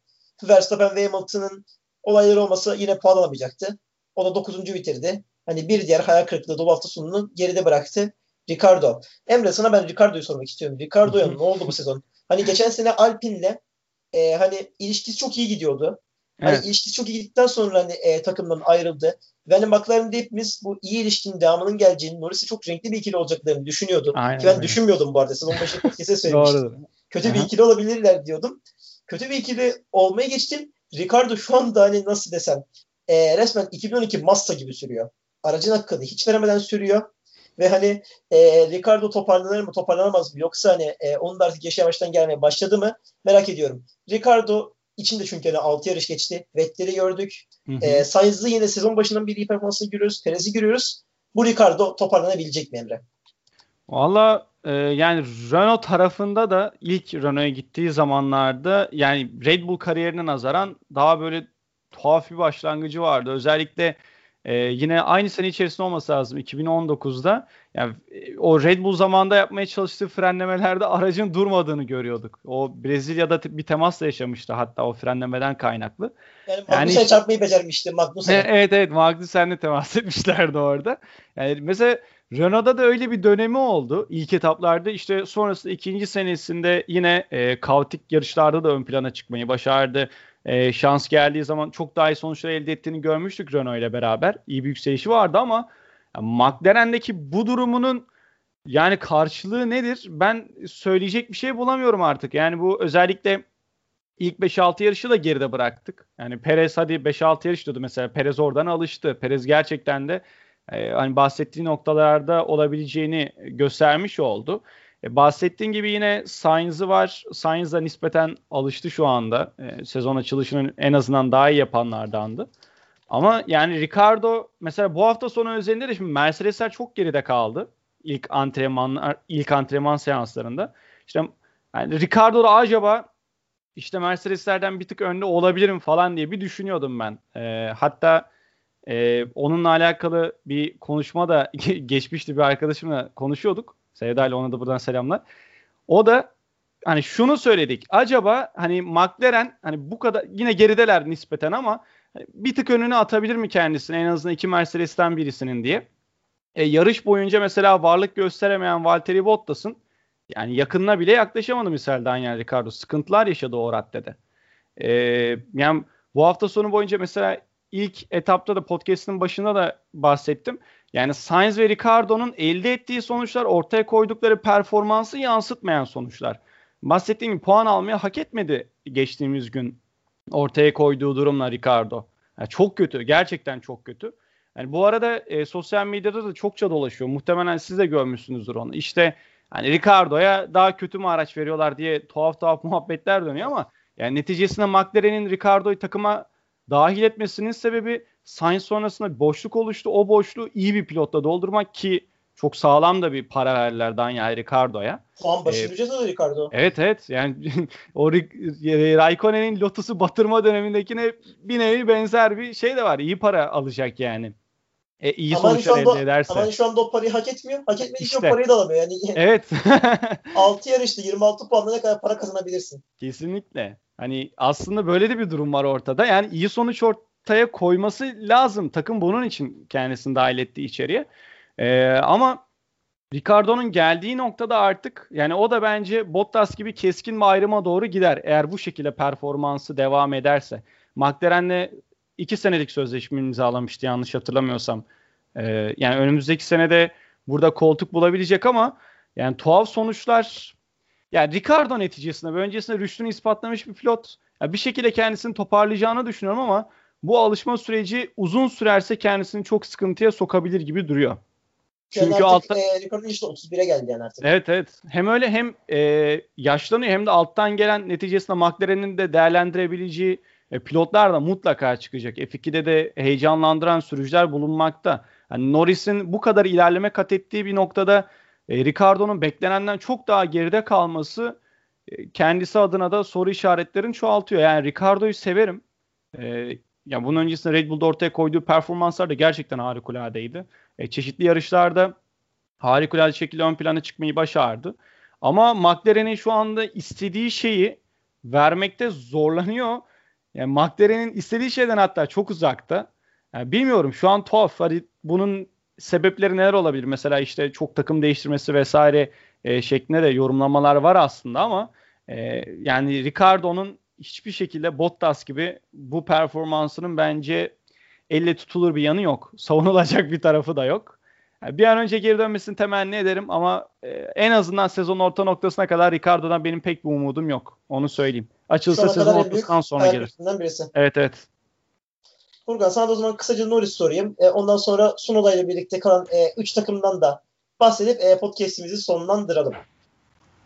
Verstappen ve Hamilton'ın olayları olmasa yine puan alamayacaktı. O da 9. bitirdi. Hani bir diğer hayal kırıklığı dolu hafta sonunu geride bıraktı. Ricardo. Emre sana ben Ricardo'yu sormak istiyorum. Ricardo'ya ne oldu bu sezon? Hani geçen sene Alpine'le e, hani ilişkisi çok iyi gidiyordu. Hani evet. ilişkisi çok iyi gittikten sonra hani e, takımdan ayrıldı. Ve hani McLaren'de hepimiz bu iyi ilişkinin devamının geleceğini, Norris'e çok renkli bir ikili olacaklarını düşünüyordum. Aynen, Ki ben öyle. düşünmüyordum bu arada. Sezon başı podcast'e söylemiştim. Kötü bir ikili olabilirler diyordum. Kötü bir ikili olmaya geçtim. Ricardo şu anda hani nasıl desem e, resmen 2012 Mazda gibi sürüyor. Aracın hakkını hiç veremeden sürüyor. Ve hani e, Ricardo toparlanır mı toparlanamaz mı yoksa hani e, onun da artık yaşı yavaştan gelmeye başladı mı merak ediyorum. Ricardo içinde çünkü hani 6 yarış geçti. Vettel'i gördük. Hı E, Sainz'ı yine sezon başından bir iyi performansını görüyoruz. Perez'i görüyoruz. Bu Ricardo toparlanabilecek mi Emre? Valla e, yani Renault tarafında da ilk Renault'a gittiği zamanlarda yani Red Bull kariyerine nazaran daha böyle tuhaf bir başlangıcı vardı. Özellikle ee, yine aynı sene içerisinde olması lazım 2019'da. Yani e, o Red Bull zamanında yapmaya çalıştığı frenlemelerde aracın durmadığını görüyorduk. O Brezilya'da bir temasla yaşamıştı hatta o frenlemeden kaynaklı. Yani Magnussen'e yani, çarpmayı becermişti Magnussen. Evet evet Magnussen'le temas etmişlerdi orada. Yani mesela Renault'da da öyle bir dönemi oldu ilk etaplarda. işte sonrasında ikinci senesinde yine e, kaotik yarışlarda da ön plana çıkmayı başardı e, şans geldiği zaman çok daha iyi sonuçlar elde ettiğini görmüştük Renault ile beraber. İyi bir yükselişi vardı ama yani McLaren'deki bu durumunun yani karşılığı nedir? Ben söyleyecek bir şey bulamıyorum artık. Yani bu özellikle ilk 5-6 yarışı da geride bıraktık. Yani Perez hadi 5-6 yarış diyordu mesela. Perez oradan alıştı. Perez gerçekten de e, hani bahsettiği noktalarda olabileceğini göstermiş oldu. E, bahsettiğin gibi yine Sainz'ı var. Sainz da nispeten alıştı şu anda. E, sezon açılışının en azından daha iyi yapanlardandı. Ama yani Ricardo mesela bu hafta sonu özelinde de şimdi Mercedesler çok geride kaldı. İlk antrenmanlar, ilk antrenman seanslarında. İşte yani Ricardo da acaba işte Mercedeslerden bir tık önde olabilirim falan diye bir düşünüyordum ben. E, hatta e, onunla alakalı bir konuşma da geçmişti bir arkadaşımla konuşuyorduk. Sevda ile ona da buradan selamlar. O da hani şunu söyledik. Acaba hani McLaren hani bu kadar yine gerideler nispeten ama bir tık önüne atabilir mi kendisini en azından iki Mercedes'ten birisinin diye. E, yarış boyunca mesela varlık gösteremeyen Valtteri Bottas'ın yani yakınına bile yaklaşamadı misal Daniel Ricciardo. Sıkıntılar yaşadı o raddede. E, yani bu hafta sonu boyunca mesela ilk etapta da podcast'ın başında da bahsettim. Yani Sainz ve Ricardo'nun elde ettiği sonuçlar ortaya koydukları performansı yansıtmayan sonuçlar. Bahsettiğim gibi puan almaya hak etmedi geçtiğimiz gün ortaya koyduğu durumla Ricardo. Yani çok kötü. Gerçekten çok kötü. Yani bu arada e, sosyal medyada da çokça dolaşıyor. Muhtemelen siz de görmüşsünüzdür onu. İşte hani Ricardo'ya daha kötü mü araç veriyorlar diye tuhaf tuhaf muhabbetler dönüyor ama yani neticesinde McLaren'in Ricardo'yu takıma dahil etmesinin sebebi Sainz sonrasında bir boşluk oluştu. O boşluğu iyi bir pilotla doldurmak ki çok sağlam da bir para verdiler Daniel Ricardo'ya. Puan başı ee, ücret alıyor Ricardo. Evet evet. Yani o Raikkonen'in Lotus'u batırma dönemindekine bir nevi benzer bir şey de var. İyi para alacak yani. E, iyi ama sonuçlar elde ederse. Ama şu anda o parayı hak etmiyor. Hak etmediği işte. o parayı da alamıyor. Yani evet. 6 yarışta 26 puanla ne kadar para kazanabilirsin? Kesinlikle. Hani aslında böyle de bir durum var ortada. Yani iyi sonuç ortaya koyması lazım. Takım bunun için kendisini dahil etti içeriye. Ee, ama Ricardo'nun geldiği noktada artık yani o da bence Bottas gibi keskin bir ayrıma doğru gider. Eğer bu şekilde performansı devam ederse. McLaren'le iki senelik sözleşme imzalamıştı yanlış hatırlamıyorsam. Ee, yani önümüzdeki senede burada koltuk bulabilecek ama yani tuhaf sonuçlar yani Ricardo neticesinde ve öncesinde rüştünü ispatlamış bir pilot. Yani bir şekilde kendisini toparlayacağını düşünüyorum ama bu alışma süreci uzun sürerse kendisini çok sıkıntıya sokabilir gibi duruyor. Çünkü yani altta... e, Ricardo işte 31'e geldi yani artık. Evet evet. Hem öyle hem e, yaşlanıyor hem de alttan gelen neticesinde McLaren'in de değerlendirebileceği e, pilotlar da mutlaka çıkacak. F2'de de heyecanlandıran sürücüler bulunmakta. hani Norris'in bu kadar ilerleme kat ettiği bir noktada e, Ricardo'nun beklenenden çok daha geride kalması e, kendisi adına da soru işaretlerini çoğaltıyor. Yani Ricardo'yu severim. E, ya bunun öncesinde Red Bull'da ortaya koyduğu performanslar da gerçekten harikuladeydi. E, çeşitli yarışlarda harikulade şekilde ön plana çıkmayı başardı. Ama McLaren'in şu anda istediği şeyi vermekte zorlanıyor. Yani McLaren'in istediği şeyden hatta çok uzakta. Yani bilmiyorum şu an tuhaf. Hani bunun sebepleri neler olabilir? Mesela işte çok takım değiştirmesi vesaire e, şeklinde de yorumlamalar var aslında ama e, yani Ricardo'nun hiçbir şekilde Bottas gibi bu performansının bence elle tutulur bir yanı yok. Savunulacak bir tarafı da yok. Yani bir an önce geri dönmesini temenni ederim ama e, en azından sezon orta noktasına kadar Ricardo'dan benim pek bir umudum yok. Onu söyleyeyim. Açılsa sezon ortasından sonra gelir. Birisi. Evet evet. Furkan sana da o zaman kısaca Norris sorayım. E, ondan sonra Sunoda ile birlikte kalan 3 e, takımdan da bahsedip e, podcast'imizi sonlandıralım.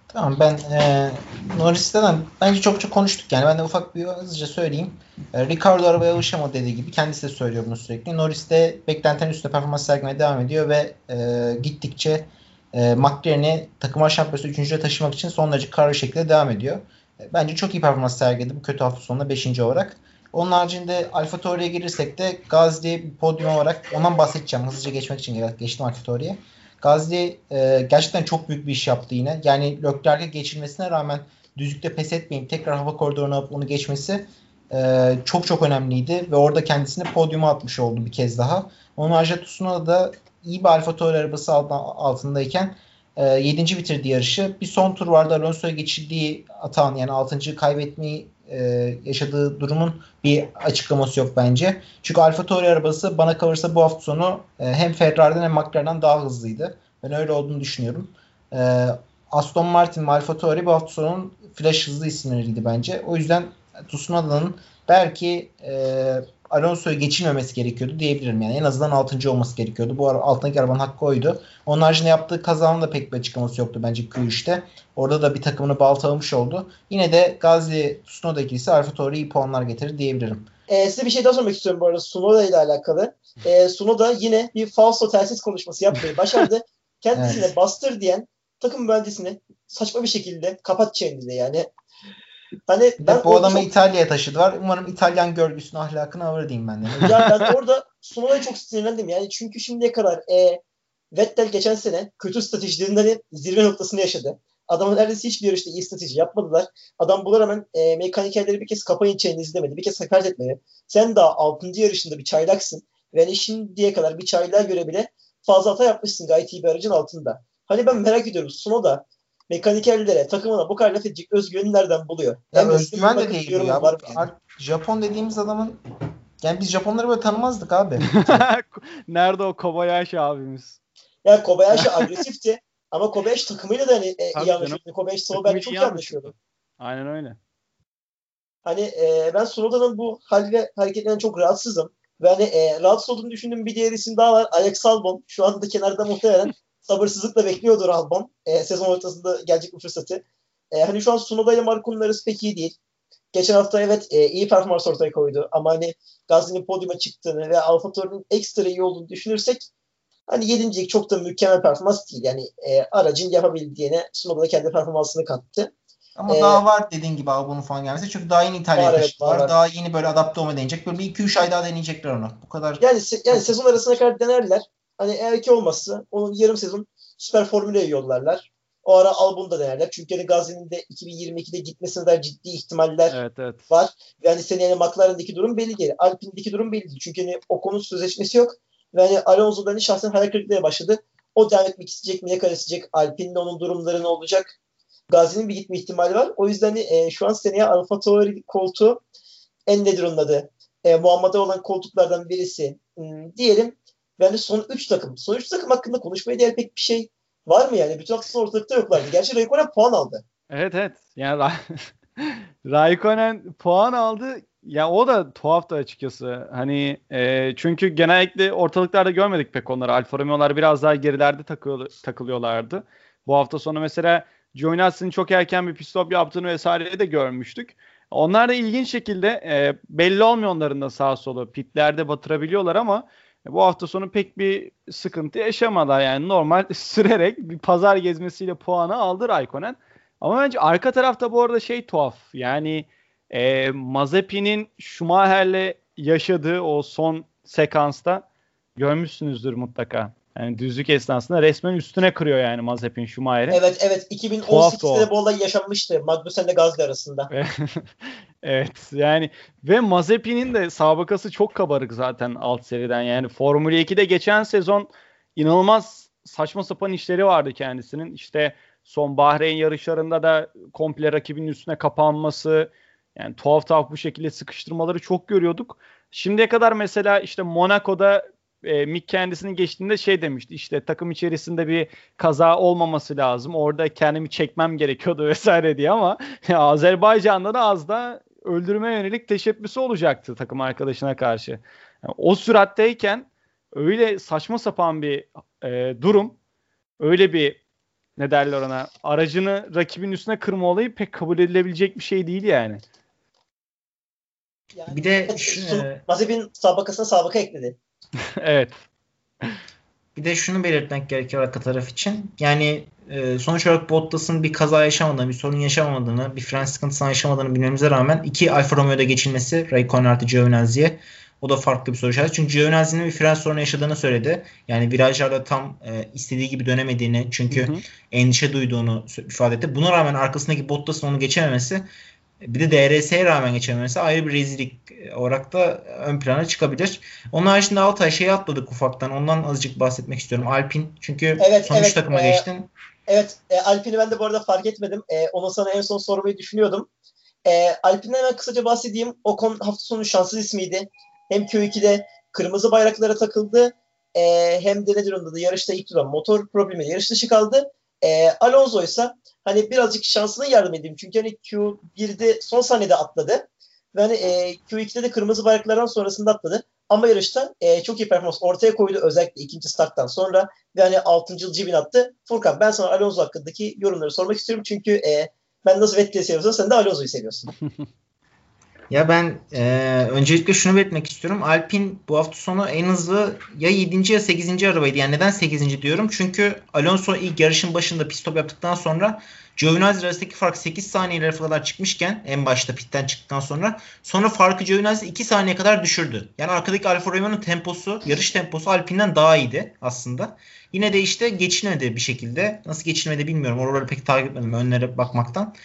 Tamam ben e, Norris'ten bence çok çok konuştuk yani ben de ufak bir hızlıca söyleyeyim. E, Ricardo arabaya alışamadı dediği gibi kendisi de söylüyor bunu sürekli. Norris de beklentinin üstünde performans sergilemeye devam ediyor ve e, gittikçe e, McLaren'i takım şampiyonası 3. taşımak için son derece kararlı şekilde devam ediyor. E, bence çok iyi performans sergiledi bu kötü hafta sonunda 5. olarak. Onun haricinde Alfa Tauri'ye girirsek de Gazli podyum olarak ondan bahsedeceğim. Hızlıca geçmek için geçtim Alfa Tauri'ye. Gazli e, gerçekten çok büyük bir iş yaptı yine. Yani Leclerc'e geçilmesine rağmen düzlükte pes etmeyip tekrar hava koridoruna alıp onu geçmesi e, çok çok önemliydi. Ve orada kendisini podyuma atmış oldu bir kez daha. Onun haricinde Tsunoda da iyi bir Alfa Tauri arabası altındayken e, 7. bitirdi yarışı. Bir son tur vardı Alonso'ya geçildiği atan yani 6. kaybetmeyi e, yaşadığı durumun bir açıklaması yok bence. Çünkü Alfa Tauri arabası bana kalırsa bu hafta sonu e, hem Ferrari'den hem McLaren'den daha hızlıydı. Ben öyle olduğunu düşünüyorum. E, Aston Martin ve Alfa Tauri bu hafta sonunun flash hızlı isimleriydi bence. O yüzden Tsunoda'nın belki e, Alonso'yu geçilmemesi gerekiyordu diyebilirim. Yani en azından 6. olması gerekiyordu. Bu ara altındaki arabanın hakkı oydu. Onun haricinde yaptığı kazanın da pek bir açıklaması yoktu bence Q3'te. Orada da bir takımını baltalamış oldu. Yine de Gazli Tsunoda ikilisi Alfa iyi puanlar getirir diyebilirim. Ee, size bir şey daha sormak istiyorum bu arada Sunoda ile alakalı. Ee, Sunoda yine bir falso telsiz konuşması yapmayı başardı. Kendisine evet. bastır diyen takım mühendisini saçma bir şekilde kapat çeneni yani. Hani ben bu adamı çok... İtalya'ya taşıdılar. Umarım İtalyan görgüsünü ahlakını alır diyeyim ben de. ya ben orada Sunola'ya çok sinirlendim. Yani çünkü şimdiye kadar e, Vettel geçen sene kötü stratejilerinden zirve noktasını yaşadı. Adamın neredeyse hiçbir yarışta iyi strateji yapmadılar. Adam buna rağmen e, mekanikerleri bir kez kapayın çeneni izlemedi. Bir kez hakaret etmedi. Sen daha 6. yarışında bir çaylaksın. Ve hani şimdiye kadar bir çaylağa göre bile fazla hata yapmışsın gayet iyi bir aracın altında. Hani ben merak ediyorum Sunoda mekanikerlere, takımına bu kadar laf edecek özgüveni nereden buluyor? Ya yani özgüven de değil ya. Var yani. Japon dediğimiz adamın yani biz Japonları böyle tanımazdık abi. Nerede o Kobayashi abimiz? Ya Kobayashi agresifti ama Kobayashi takımıyla da hani e, iyi anlaşıyordu. Kobayashi Sonoda çok iyi anlaşıyordu. Aynen öyle. Hani e, ben Sonoda'nın bu hal ve hareketlerinden çok rahatsızım. Ve hani e, rahatsız olduğunu düşündüğüm bir diğer isim daha var. Alex Albon. Şu anda kenarda muhtemelen sabırsızlıkla bekliyordur Albon. E, sezon ortasında gelecek bu fırsatı. E, hani şu an Sunoda ile Marco'nun arası pek iyi değil. Geçen hafta evet e, iyi performans ortaya koydu ama hani Gazli'nin podyuma çıktığını ve Alfa Tauri'nin ekstra iyi olduğunu düşünürsek hani yedincilik çok da mükemmel performans değil. Yani e, aracın yapabildiğine Sunoda da kendi performansını kattı. Ama ee, daha var dediğin gibi Albon'un falan gelmesi. Çünkü daha yeni İtalya'ya taşıdılar. Evet, var, daha yeni böyle adapte olma deneyecek. Böyle bir 2-3 ay daha deneyecekler onu. Bu kadar. Yani, se- yani sezon arasına kadar denerler. Hani eğer ki olmazsa onun yarım sezon süper formüle yollarlar. O ara Albon'u da denerler. Çünkü hani Gazi'nin de 2022'de gitmesine dair ciddi ihtimaller evet, evet. var. Ve hani senin yani McLaren'deki durum belli değil. Alpine'deki durum belli değil. Çünkü hani o konu sözleşmesi yok. Ve hani Alonso'dan hani şahsen hayal kırıklığı başladı. O devam etmek isteyecek mi? Ne kadar isteyecek? Alpine'le onun durumları ne olacak? Gazi'nin bir gitme ihtimali var. O yüzden hani, e, şu an seneye Alfa Tauri koltuğu en nedir onun adı? E, Muhammed'e olan koltuklardan birisi. Hmm, diyelim yani son 3 takım. Son 3 takım hakkında konuşmaya değer pek bir şey var mı yani? Bütün hafta ortalıkta yoklardı. Gerçi Raikkonen puan aldı. Evet evet. Yani Ra Raikkonen puan aldı. Ya o da tuhaftı açıkçası. Hani e, çünkü genellikle ortalıklarda görmedik pek onları. Alfa Romeo'lar biraz daha gerilerde takıl, takılıyorlardı. Bu hafta sonu mesela Giovinazzi'nin çok erken bir pit stop yaptığını vesaire de görmüştük. Onlar da ilginç şekilde e, belli olmuyor onların da sağ solu. Pitlerde batırabiliyorlar ama bu hafta sonu pek bir sıkıntı yaşamadı. Yani normal sürerek bir pazar gezmesiyle puanı aldı Raikkonen. Ama bence arka tarafta bu arada şey tuhaf. Yani e, Mazepin'in Schumacher'le yaşadığı o son sekansta görmüşsünüzdür mutlaka. Yani düzlük esnasında resmen üstüne kırıyor yani Mazepin Schumacher'i. Evet evet 2018'de de bu olay yaşanmıştı Magnussen ile Gazli arasında. evet yani ve Mazepin'in de sabıkası çok kabarık zaten alt seriden. Yani Formula 2'de geçen sezon inanılmaz saçma sapan işleri vardı kendisinin. İşte son Bahreyn yarışlarında da komple rakibin üstüne kapanması yani tuhaf tuhaf bu şekilde sıkıştırmaları çok görüyorduk. Şimdiye kadar mesela işte Monaco'da e, Mick kendisinin geçtiğinde şey demişti işte takım içerisinde bir kaza olmaması lazım. Orada kendimi çekmem gerekiyordu vesaire diye ama Azerbaycan'da da az da öldürme yönelik teşebbüsü olacaktı takım arkadaşına karşı. Yani o süratteyken öyle saçma sapan bir e, durum öyle bir ne derler ona aracını rakibin üstüne kırma olayı pek kabul edilebilecek bir şey değil yani. yani bir de şu, Mazepin sabıkasına sabıka ekledi. evet. Bir de şunu belirtmek gerekiyor arka taraf için. Yani e, sonuç olarak Bottas'ın bir kaza yaşamadığını, bir sorun yaşamadığını, bir fren sıkıntısını yaşamadığını bilmemize rağmen iki Alfa Romeo'da geçilmesi Raikkonen artı Giovinazzi'ye o da farklı bir soru işareti. Çünkü Giovinazzi'nin bir fren sorunu yaşadığını söyledi. Yani virajlarda tam e, istediği gibi dönemediğini çünkü hı hı. endişe duyduğunu ifade etti. Buna rağmen arkasındaki Bottas'ın onu geçememesi bir de DRS'ye rağmen geçememesi ayrı bir rezillik olarak da ön plana çıkabilir. Onun haricinde Altay şeyi atladık ufaktan. Ondan azıcık bahsetmek istiyorum. Alpin. Çünkü evet, sonuç evet, takıma e, geçtin. Evet. E, Alpin'i ben de bu arada fark etmedim. E, onu sana en son sormayı düşünüyordum. E, Alpin'den hemen kısaca bahsedeyim. Ocon hafta sonu şanssız ismiydi. Hem Q2'de kırmızı bayraklara takıldı. E, hem de nedir onda da yarışta ilk duran motor problemi yarış dışı kaldı. E, Alonso ise hani birazcık şansına yardım edeyim. Çünkü hani Q1'de son saniyede atladı. Ve hani e, Q2'de de kırmızı bayraklardan sonrasında atladı. Ama yarışta e, çok iyi performans ortaya koydu özellikle ikinci starttan sonra ve hani 6. cibin attı. Furkan ben sana Alonso hakkındaki yorumları sormak istiyorum. Çünkü e, ben nasıl Vettel'i seviyorsan sen de Alonso'yu seviyorsun. Ya ben e, öncelikle şunu belirtmek istiyorum. Alpin bu hafta sonu en hızlı ya 7. ya 8. arabaydı. Yani neden 8. diyorum? Çünkü Alonso ilk yarışın başında pit stop yaptıktan sonra Giovinazzi arasındaki fark 8 saniyelere kadar çıkmışken en başta pitten çıktıktan sonra sonra farkı Giovinazzi 2 saniye kadar düşürdü. Yani arkadaki Alfa Romeo'nun temposu, yarış temposu Alpine'den daha iyiydi aslında. Yine de işte geçilmedi bir şekilde. Nasıl geçilmedi bilmiyorum. Oraları pek takip etmedim önlere bakmaktan.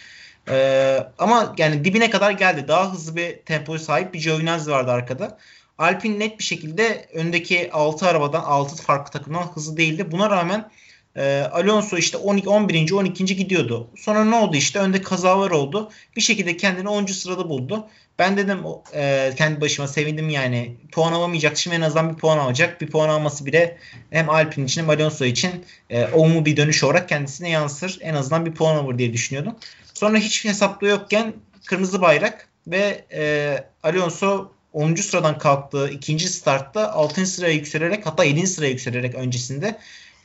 Ee, ama yani dibine kadar geldi. Daha hızlı bir tempoya sahip bir Giovinazzi vardı arkada. Alpine net bir şekilde öndeki 6 arabadan 6 farklı takımdan hızlı değildi. Buna rağmen e, Alonso işte 12, 11. 12. gidiyordu. Sonra ne oldu işte önde kazalar oldu. Bir şekilde kendini 10. sırada buldu. Ben dedim e, kendi başıma sevindim yani. Puan alamayacak şimdi en azından bir puan alacak. Bir puan alması bile hem Alpine için hem Alonso için e, olumlu bir dönüş olarak kendisine yansır. En azından bir puan alır diye düşünüyordum. Sonra hiç hesaplı yokken kırmızı bayrak ve e, Alonso 10. sıradan kalktığı ikinci startta 6. sıraya yükselerek hatta 7. sıraya yükselerek öncesinde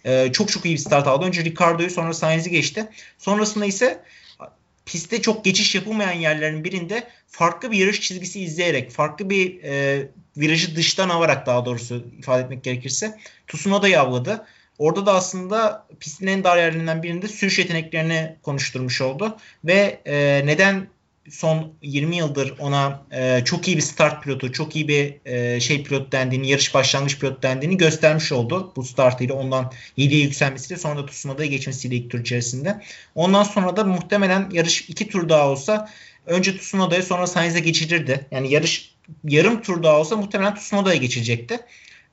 e, çok çok iyi bir start aldı. Önce Ricardo'yu sonra Sainz'i geçti. Sonrasında ise pistte çok geçiş yapılmayan yerlerin birinde farklı bir yarış çizgisi izleyerek, farklı bir e, virajı dıştan alarak daha doğrusu ifade etmek gerekirse Tsunoda'yı avladı. Orada da aslında pistin en dar yerlerinden birinde sürüş yeteneklerini konuşturmuş oldu. Ve e, neden son 20 yıldır ona e, çok iyi bir start pilotu, çok iyi bir e, şey pilot dendiğini, yarış başlangıç pilot dendiğini göstermiş oldu. Bu startıyla ondan 7'ye yükselmesiyle sonra da Tsunoda'ya geçmesiyle ilk tur içerisinde. Ondan sonra da muhtemelen yarış iki tur daha olsa önce Tsunoda'ya sonra Sainz'e geçilirdi. Yani yarış yarım tur daha olsa muhtemelen Tsunoda'ya geçilecekti.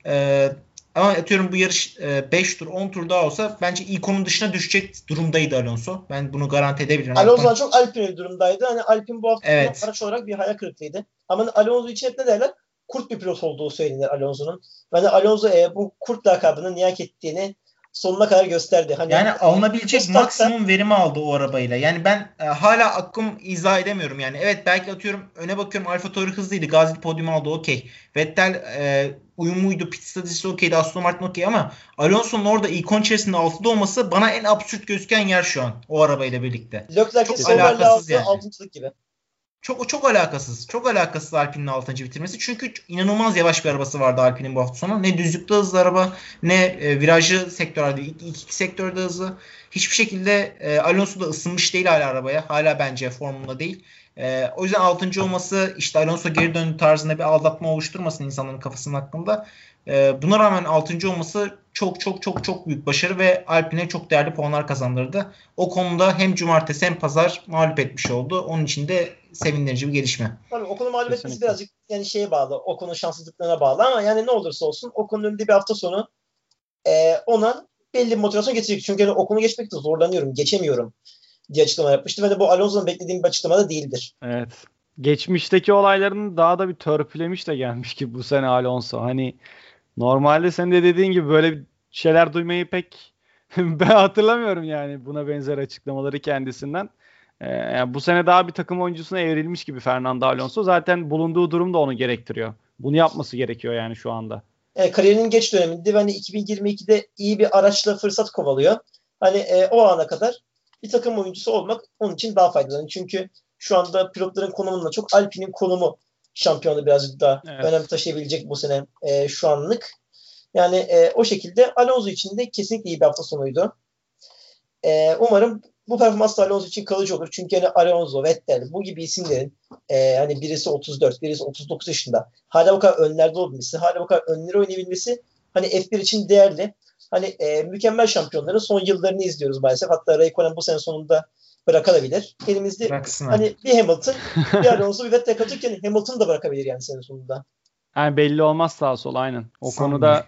Ee, ama atıyorum bu yarış 5 e, tur 10 tur daha olsa bence ilk onun dışına düşecek durumdaydı Alonso. Ben bunu garanti edebilirim. Alonso Hatta... çok Alpine durumdaydı. Hani Alpine bu hafta evet. araç olarak bir hayal kırıklığıydı. Ama Alonso için hep ne derler? Kurt bir pilot olduğu söylenir Alonso'nun. Yani Alonso e, bu kurt lakabını niyak ettiğini sonuna kadar gösterdi. Hani yani alınabilecek startta... maksimum verimi aldı o arabayla. Yani ben e, hala aklım izah edemiyorum yani. Evet belki atıyorum öne bakıyorum Alfa Tauri hızlıydı. Gazi podyum aldı okey. Vettel e, uyumluydu. Pit stratejisi okeydi. Aston Martin okey ama Alonso'nun orada ilk 10 içerisinde 6'da olması bana en absürt gözüken yer şu an. O arabayla birlikte. Leclerc'in Çok alakasız yani. altıncılık gibi. Çok çok alakasız. Çok alakasız Alpine'in 6. bitirmesi. Çünkü inanılmaz yavaş bir arabası vardı Alpine'in bu hafta sonu. Ne düzlükte hızlı araba ne e, virajlı sektörde iki, iki sektörde hızlı. Hiçbir şekilde e, Alonso da ısınmış değil hala arabaya. Hala bence formunda değil. E, o yüzden 6. olması işte Alonso geri döndü tarzında bir aldatma oluşturmasın insanların kafasının hakkında. E, buna rağmen 6. olması çok çok çok çok büyük başarı ve Alpine çok değerli puanlar kazandırdı. O konuda hem cumartesi hem pazar mağlup etmiş oldu. Onun için de sevindirici bir gelişme. Tabii Ocon'u mağlup etmesi birazcık yani şeye bağlı. Ocon'un şanssızlıklarına bağlı ama yani ne olursa olsun Ocon'un önünde bir hafta sonu e, ona belli bir motivasyon getirecek. Çünkü yani Ocon'u geçmekte zorlanıyorum, geçemiyorum diye açıklama yapmıştı. Ve de bu Alonso'nun beklediğim bir açıklama da değildir. Evet. Geçmişteki olaylarını daha da bir törpülemiş de gelmiş ki bu sene Alonso. Hani normalde sen de dediğin gibi böyle şeyler duymayı pek ben hatırlamıyorum yani buna benzer açıklamaları kendisinden. Ee, yani bu sene daha bir takım oyuncusuna evrilmiş gibi Fernando Alonso. Zaten bulunduğu durum da onu gerektiriyor. Bunu yapması gerekiyor yani şu anda. E, kariyerinin geç döneminde hani 2022'de iyi bir araçla fırsat kovalıyor. Hani e, o ana kadar bir takım oyuncusu olmak onun için daha faydalı. Çünkü şu anda pilotların konumunda çok Alpine'in konumu şampiyonu birazcık daha evet. önem taşıyabilecek bu sene e, şu anlık. Yani e, o şekilde Alonso için de kesinlikle iyi bir hafta sonuydu. E, umarım bu performans Alonso için kalıcı olur. Çünkü hani Alonso, Vettel bu gibi isimlerin e, hani birisi 34, birisi 39 yaşında hala bu kadar önlerde olabilmesi, hala bu kadar önleri oynayabilmesi hani F1 için değerli. Hani e, mükemmel şampiyonların son yıllarını izliyoruz maalesef. Hatta Raikkonen bu sene sonunda bırakabilir. Elimizde Bıraksın hani bir Hamilton, bir Alonso, bir Vettel kalacak Hamilton da bırakabilir yani sene sonunda. Yani belli olmaz sağ sol aynen. O Sanmıyor. konuda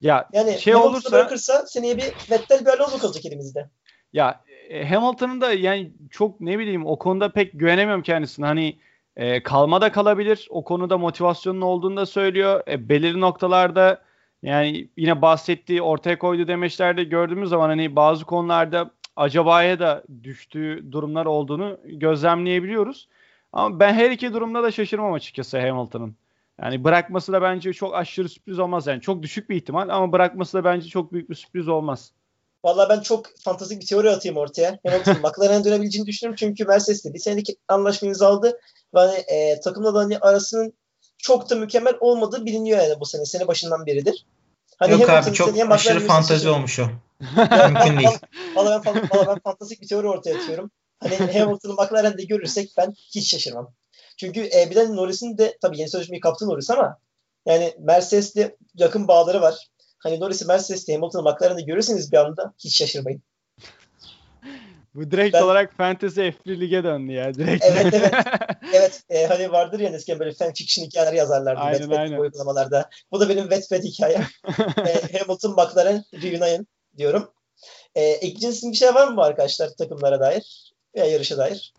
ya yani şey Hamilton olursa bırakırsa seneye bir Vettel bir Alonso kalacak elimizde. Ya Hamilton'ın da yani çok ne bileyim o konuda pek güvenemiyorum kendisine. Hani e, kalmada kalabilir. O konuda motivasyonun olduğunu da söylüyor. E, belirli noktalarda yani yine bahsettiği ortaya koyduğu demeçlerde gördüğümüz zaman hani bazı konularda acabaya da düştüğü durumlar olduğunu gözlemleyebiliyoruz. Ama ben her iki durumda da şaşırmam açıkçası Hamilton'ın. Yani bırakması da bence çok aşırı sürpriz olmaz. Yani çok düşük bir ihtimal ama bırakması da bence çok büyük bir sürpriz olmaz. Valla ben çok fantastik bir teori atayım ortaya. Hamilton McLaren'e dönebileceğini düşünüyorum. Çünkü Mercedes'te bir senelik anlaşma imzaladı. Ve hani, e, takımla da hani arasının çok da mükemmel olmadığı biliniyor yani bu sene. Sene başından beridir. Hani Yok abi çok aşırı fantazi olmuş o. Mümkün değil. Valla ben, valla ben fantastik bir teori ortaya atıyorum. Hani Hamilton'ı McLaren'de görürsek ben hiç şaşırmam. Çünkü e, bir de Norris'in de tabii yeni sözleşmeyi kaptı Norris ama yani Mercedes'le yakın bağları var. Hani Norris'i Mercedes'te Hamilton'ı McLaren'de görürseniz bir anda hiç şaşırmayın. Bu direkt ben, olarak Fantasy F1 lige döndü ya. Direkt. Evet evet. evet e, hani vardır ya eskiden böyle fanfiction hikayeler yazarlardı. Aynen Wet, aynen. uygulamalarda. Bu da benim Wet hikayem. e, Hamilton McLaren reunion diyorum. E, ekleyeceğiniz bir şey var mı arkadaşlar takımlara dair veya yarışa dair?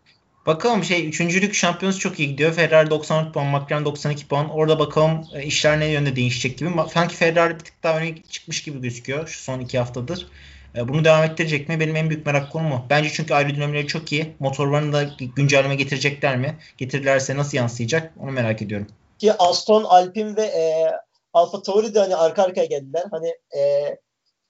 Bakalım şey üçüncülük şampiyonası çok iyi gidiyor. Ferrari 94 puan, McLaren 92 puan. Orada bakalım e, işler ne yönde değişecek gibi. Sanki Ferrari bir tık daha öne çıkmış gibi gözüküyor şu son iki haftadır. E, bunu devam ettirecek mi? Benim en büyük merak konum. Bence çünkü aerodinamikleri çok iyi. Motorlarını da güncelleme getirecekler mi? Getirirlerse nasıl yansıyacak? Onu merak ediyorum. Ki Aston, Alpine ve e, Alfa Tauri de hani arka arkaya geldiler. Hani e,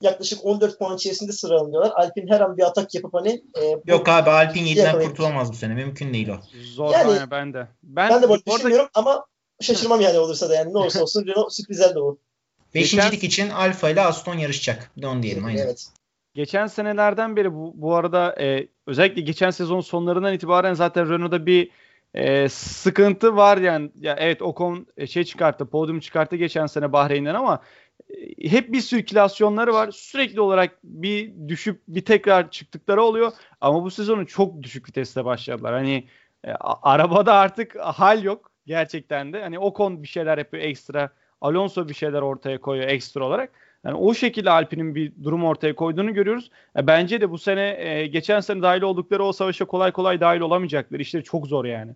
yaklaşık 14 puan içerisinde sıralanıyorlar. Alpin her an bir atak yapıp hani e, Yok abi Alpin 7'den kurtulamaz bu sene. Mümkün değil o. Zor yani, yani ben de. Ben, ben de bu düşünmüyorum ama şaşırmam yani olursa da yani ne olursa olsun Renault sürprizler de bu. Beşincilik Geçen... için Alfa ile Aston yarışacak. De onu diyelim aynen. Evet. Geçen senelerden beri bu, bu arada e, özellikle geçen sezon sonlarından itibaren zaten Renault'da bir e, sıkıntı var yani. Ya evet Ocon e, şey çıkarttı, podyum çıkarttı geçen sene Bahreyn'den ama hep bir sirkülasyonları var. Sürekli olarak bir düşüp bir tekrar çıktıkları oluyor. Ama bu sezonu çok düşük viteste başladılar. Hani e, arabada artık hal yok gerçekten de. Hani Ocon bir şeyler yapıyor ekstra. Alonso bir şeyler ortaya koyuyor ekstra olarak. Yani o şekilde Alpine'in bir durum ortaya koyduğunu görüyoruz. E, bence de bu sene e, geçen sene dahil oldukları o savaşa kolay kolay dahil olamayacaklar. İşleri çok zor yani.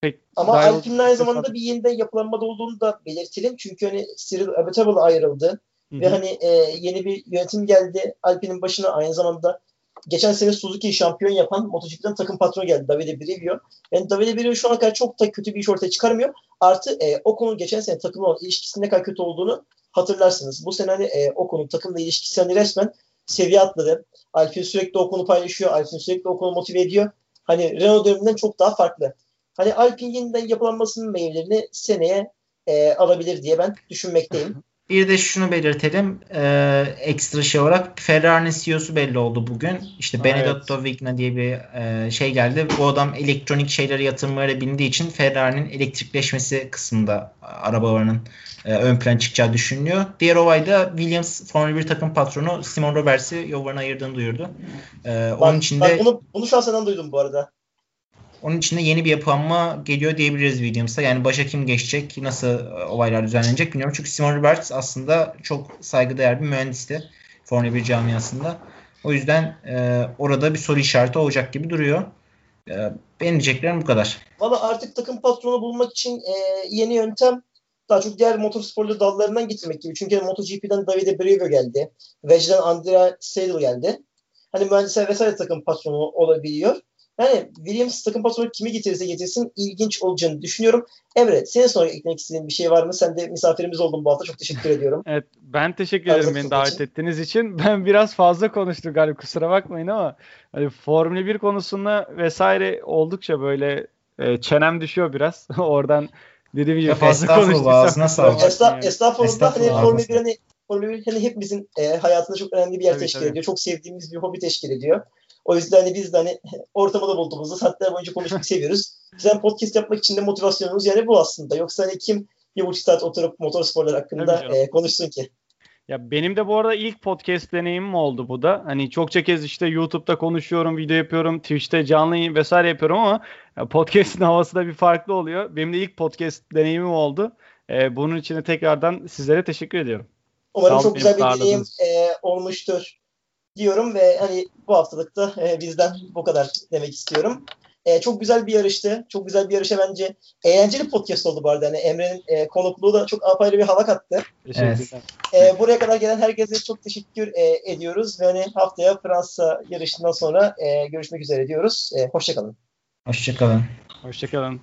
Pek Ama Alpine'in aynı zamanda bir yeniden yapılanmada olduğunu da belirtelim. Çünkü hani Cyril Abitable ayrıldı. Hı-hı. Ve hani e, yeni bir yönetim geldi. Alpine'in başına aynı zamanda geçen sene Suzuki'yi şampiyon yapan MotoGP'den takım patronu geldi Davide Brivio. Yani Davide Brivio şu ana kadar çok da kötü bir iş ortaya çıkarmıyor. Artı e, o konu geçen sene takımla olan ilişkisinin ne kadar kötü olduğunu hatırlarsınız. Bu sene hani e, o konu takımla ilişkisi hani resmen seviye atladı. Alpine sürekli o konu paylaşıyor. Alpine sürekli o konu motive ediyor. Hani Renault döneminden çok daha farklı. Hani Alpine yeniden yapılanmasının meyvelerini seneye e, alabilir diye ben düşünmekteyim. Bir de şunu belirtelim. E, ekstra şey olarak Ferrari'nin CEO'su belli oldu bugün. İşte Benedetto evet. Vigna diye bir e, şey geldi. Bu adam elektronik şeylere yatırımları bildiği için Ferrari'nin elektrikleşmesi kısmında arabalarının e, ön plan çıkacağı düşünülüyor. Diğer olay da Williams Formula 1 takım patronu Simon Roberts'i yollarına ayırdığını duyurdu. E, bak, onun içinde bak bunu, bunu şahsen duydum bu arada. Onun içinde yeni bir yapılanma geliyor diyebiliriz Williams'a. Yani başa kim geçecek, nasıl e, olaylar düzenlenecek bilmiyorum. Çünkü Simon Roberts aslında çok saygıdeğer bir mühendisti Formula 1 camiasında. O yüzden e, orada bir soru işareti olacak gibi duruyor. E, benim diyeceklerim bu kadar. Valla artık takım patronu bulmak için e, yeni yöntem daha çok diğer motorsporlu dallarından getirmek gibi. Çünkü MotoGP'den Davide Brivio geldi. Vec'den Andrea Seidel geldi. Hani mühendisler vesaire takım patronu olabiliyor. Yani Williams takım patronu kimi getirirse getirsin ilginç olacağını düşünüyorum. Emre senin sonra eklemek istediğin bir şey var mı? Sen de misafirimiz oldun bu hafta. Çok teşekkür ediyorum. evet ben teşekkür ederim beni davet için. ettiğiniz için. Ben biraz fazla konuştum galiba kusura bakmayın ama hani Formula 1 konusunda vesaire oldukça böyle e, çenem düşüyor biraz. Oradan dediğim gibi fazla konuştuysam. Ağzına sağlık. Estağfurullah. Estağfurullah. Hani Formula 1 hani Formula 1 hani hepimizin e, hayatında çok önemli bir yer tabii, teşkil tabii. ediyor. Çok sevdiğimiz bir hobi teşkil ediyor. O yüzden hani biz de hani ortamı da bulduğumuzda saatler boyunca konuşmayı seviyoruz. Güzel podcast yapmak için de motivasyonumuz yani bu aslında. Yoksa hani kim bir buçuk saat oturup motorsporlar hakkında e, konuşsun ki? Ya benim de bu arada ilk podcast deneyimim oldu bu da. Hani çokça kez işte YouTube'da konuşuyorum, video yapıyorum, Twitch'te canlı yayın vesaire yapıyorum ama podcast'in havası da bir farklı oluyor. Benim de ilk podcast deneyimim oldu. Ee, bunun için de tekrardan sizlere teşekkür ediyorum. Umarım çok güzel bir deneyim e, olmuştur diyorum ve hani bu haftalıkta e, bizden bu kadar demek istiyorum. E, çok güzel bir yarıştı. Çok güzel bir yarışa bence eğlenceli podcast oldu bu arada. Yani Emre'nin e, konukluğu da çok apayrı bir hava kattı. Evet. E, buraya kadar gelen herkese çok teşekkür e, ediyoruz. Ve hani haftaya Fransa yarışından sonra e, görüşmek üzere diyoruz. E, hoşçakalın. Hoşçakalın. Hoşçakalın.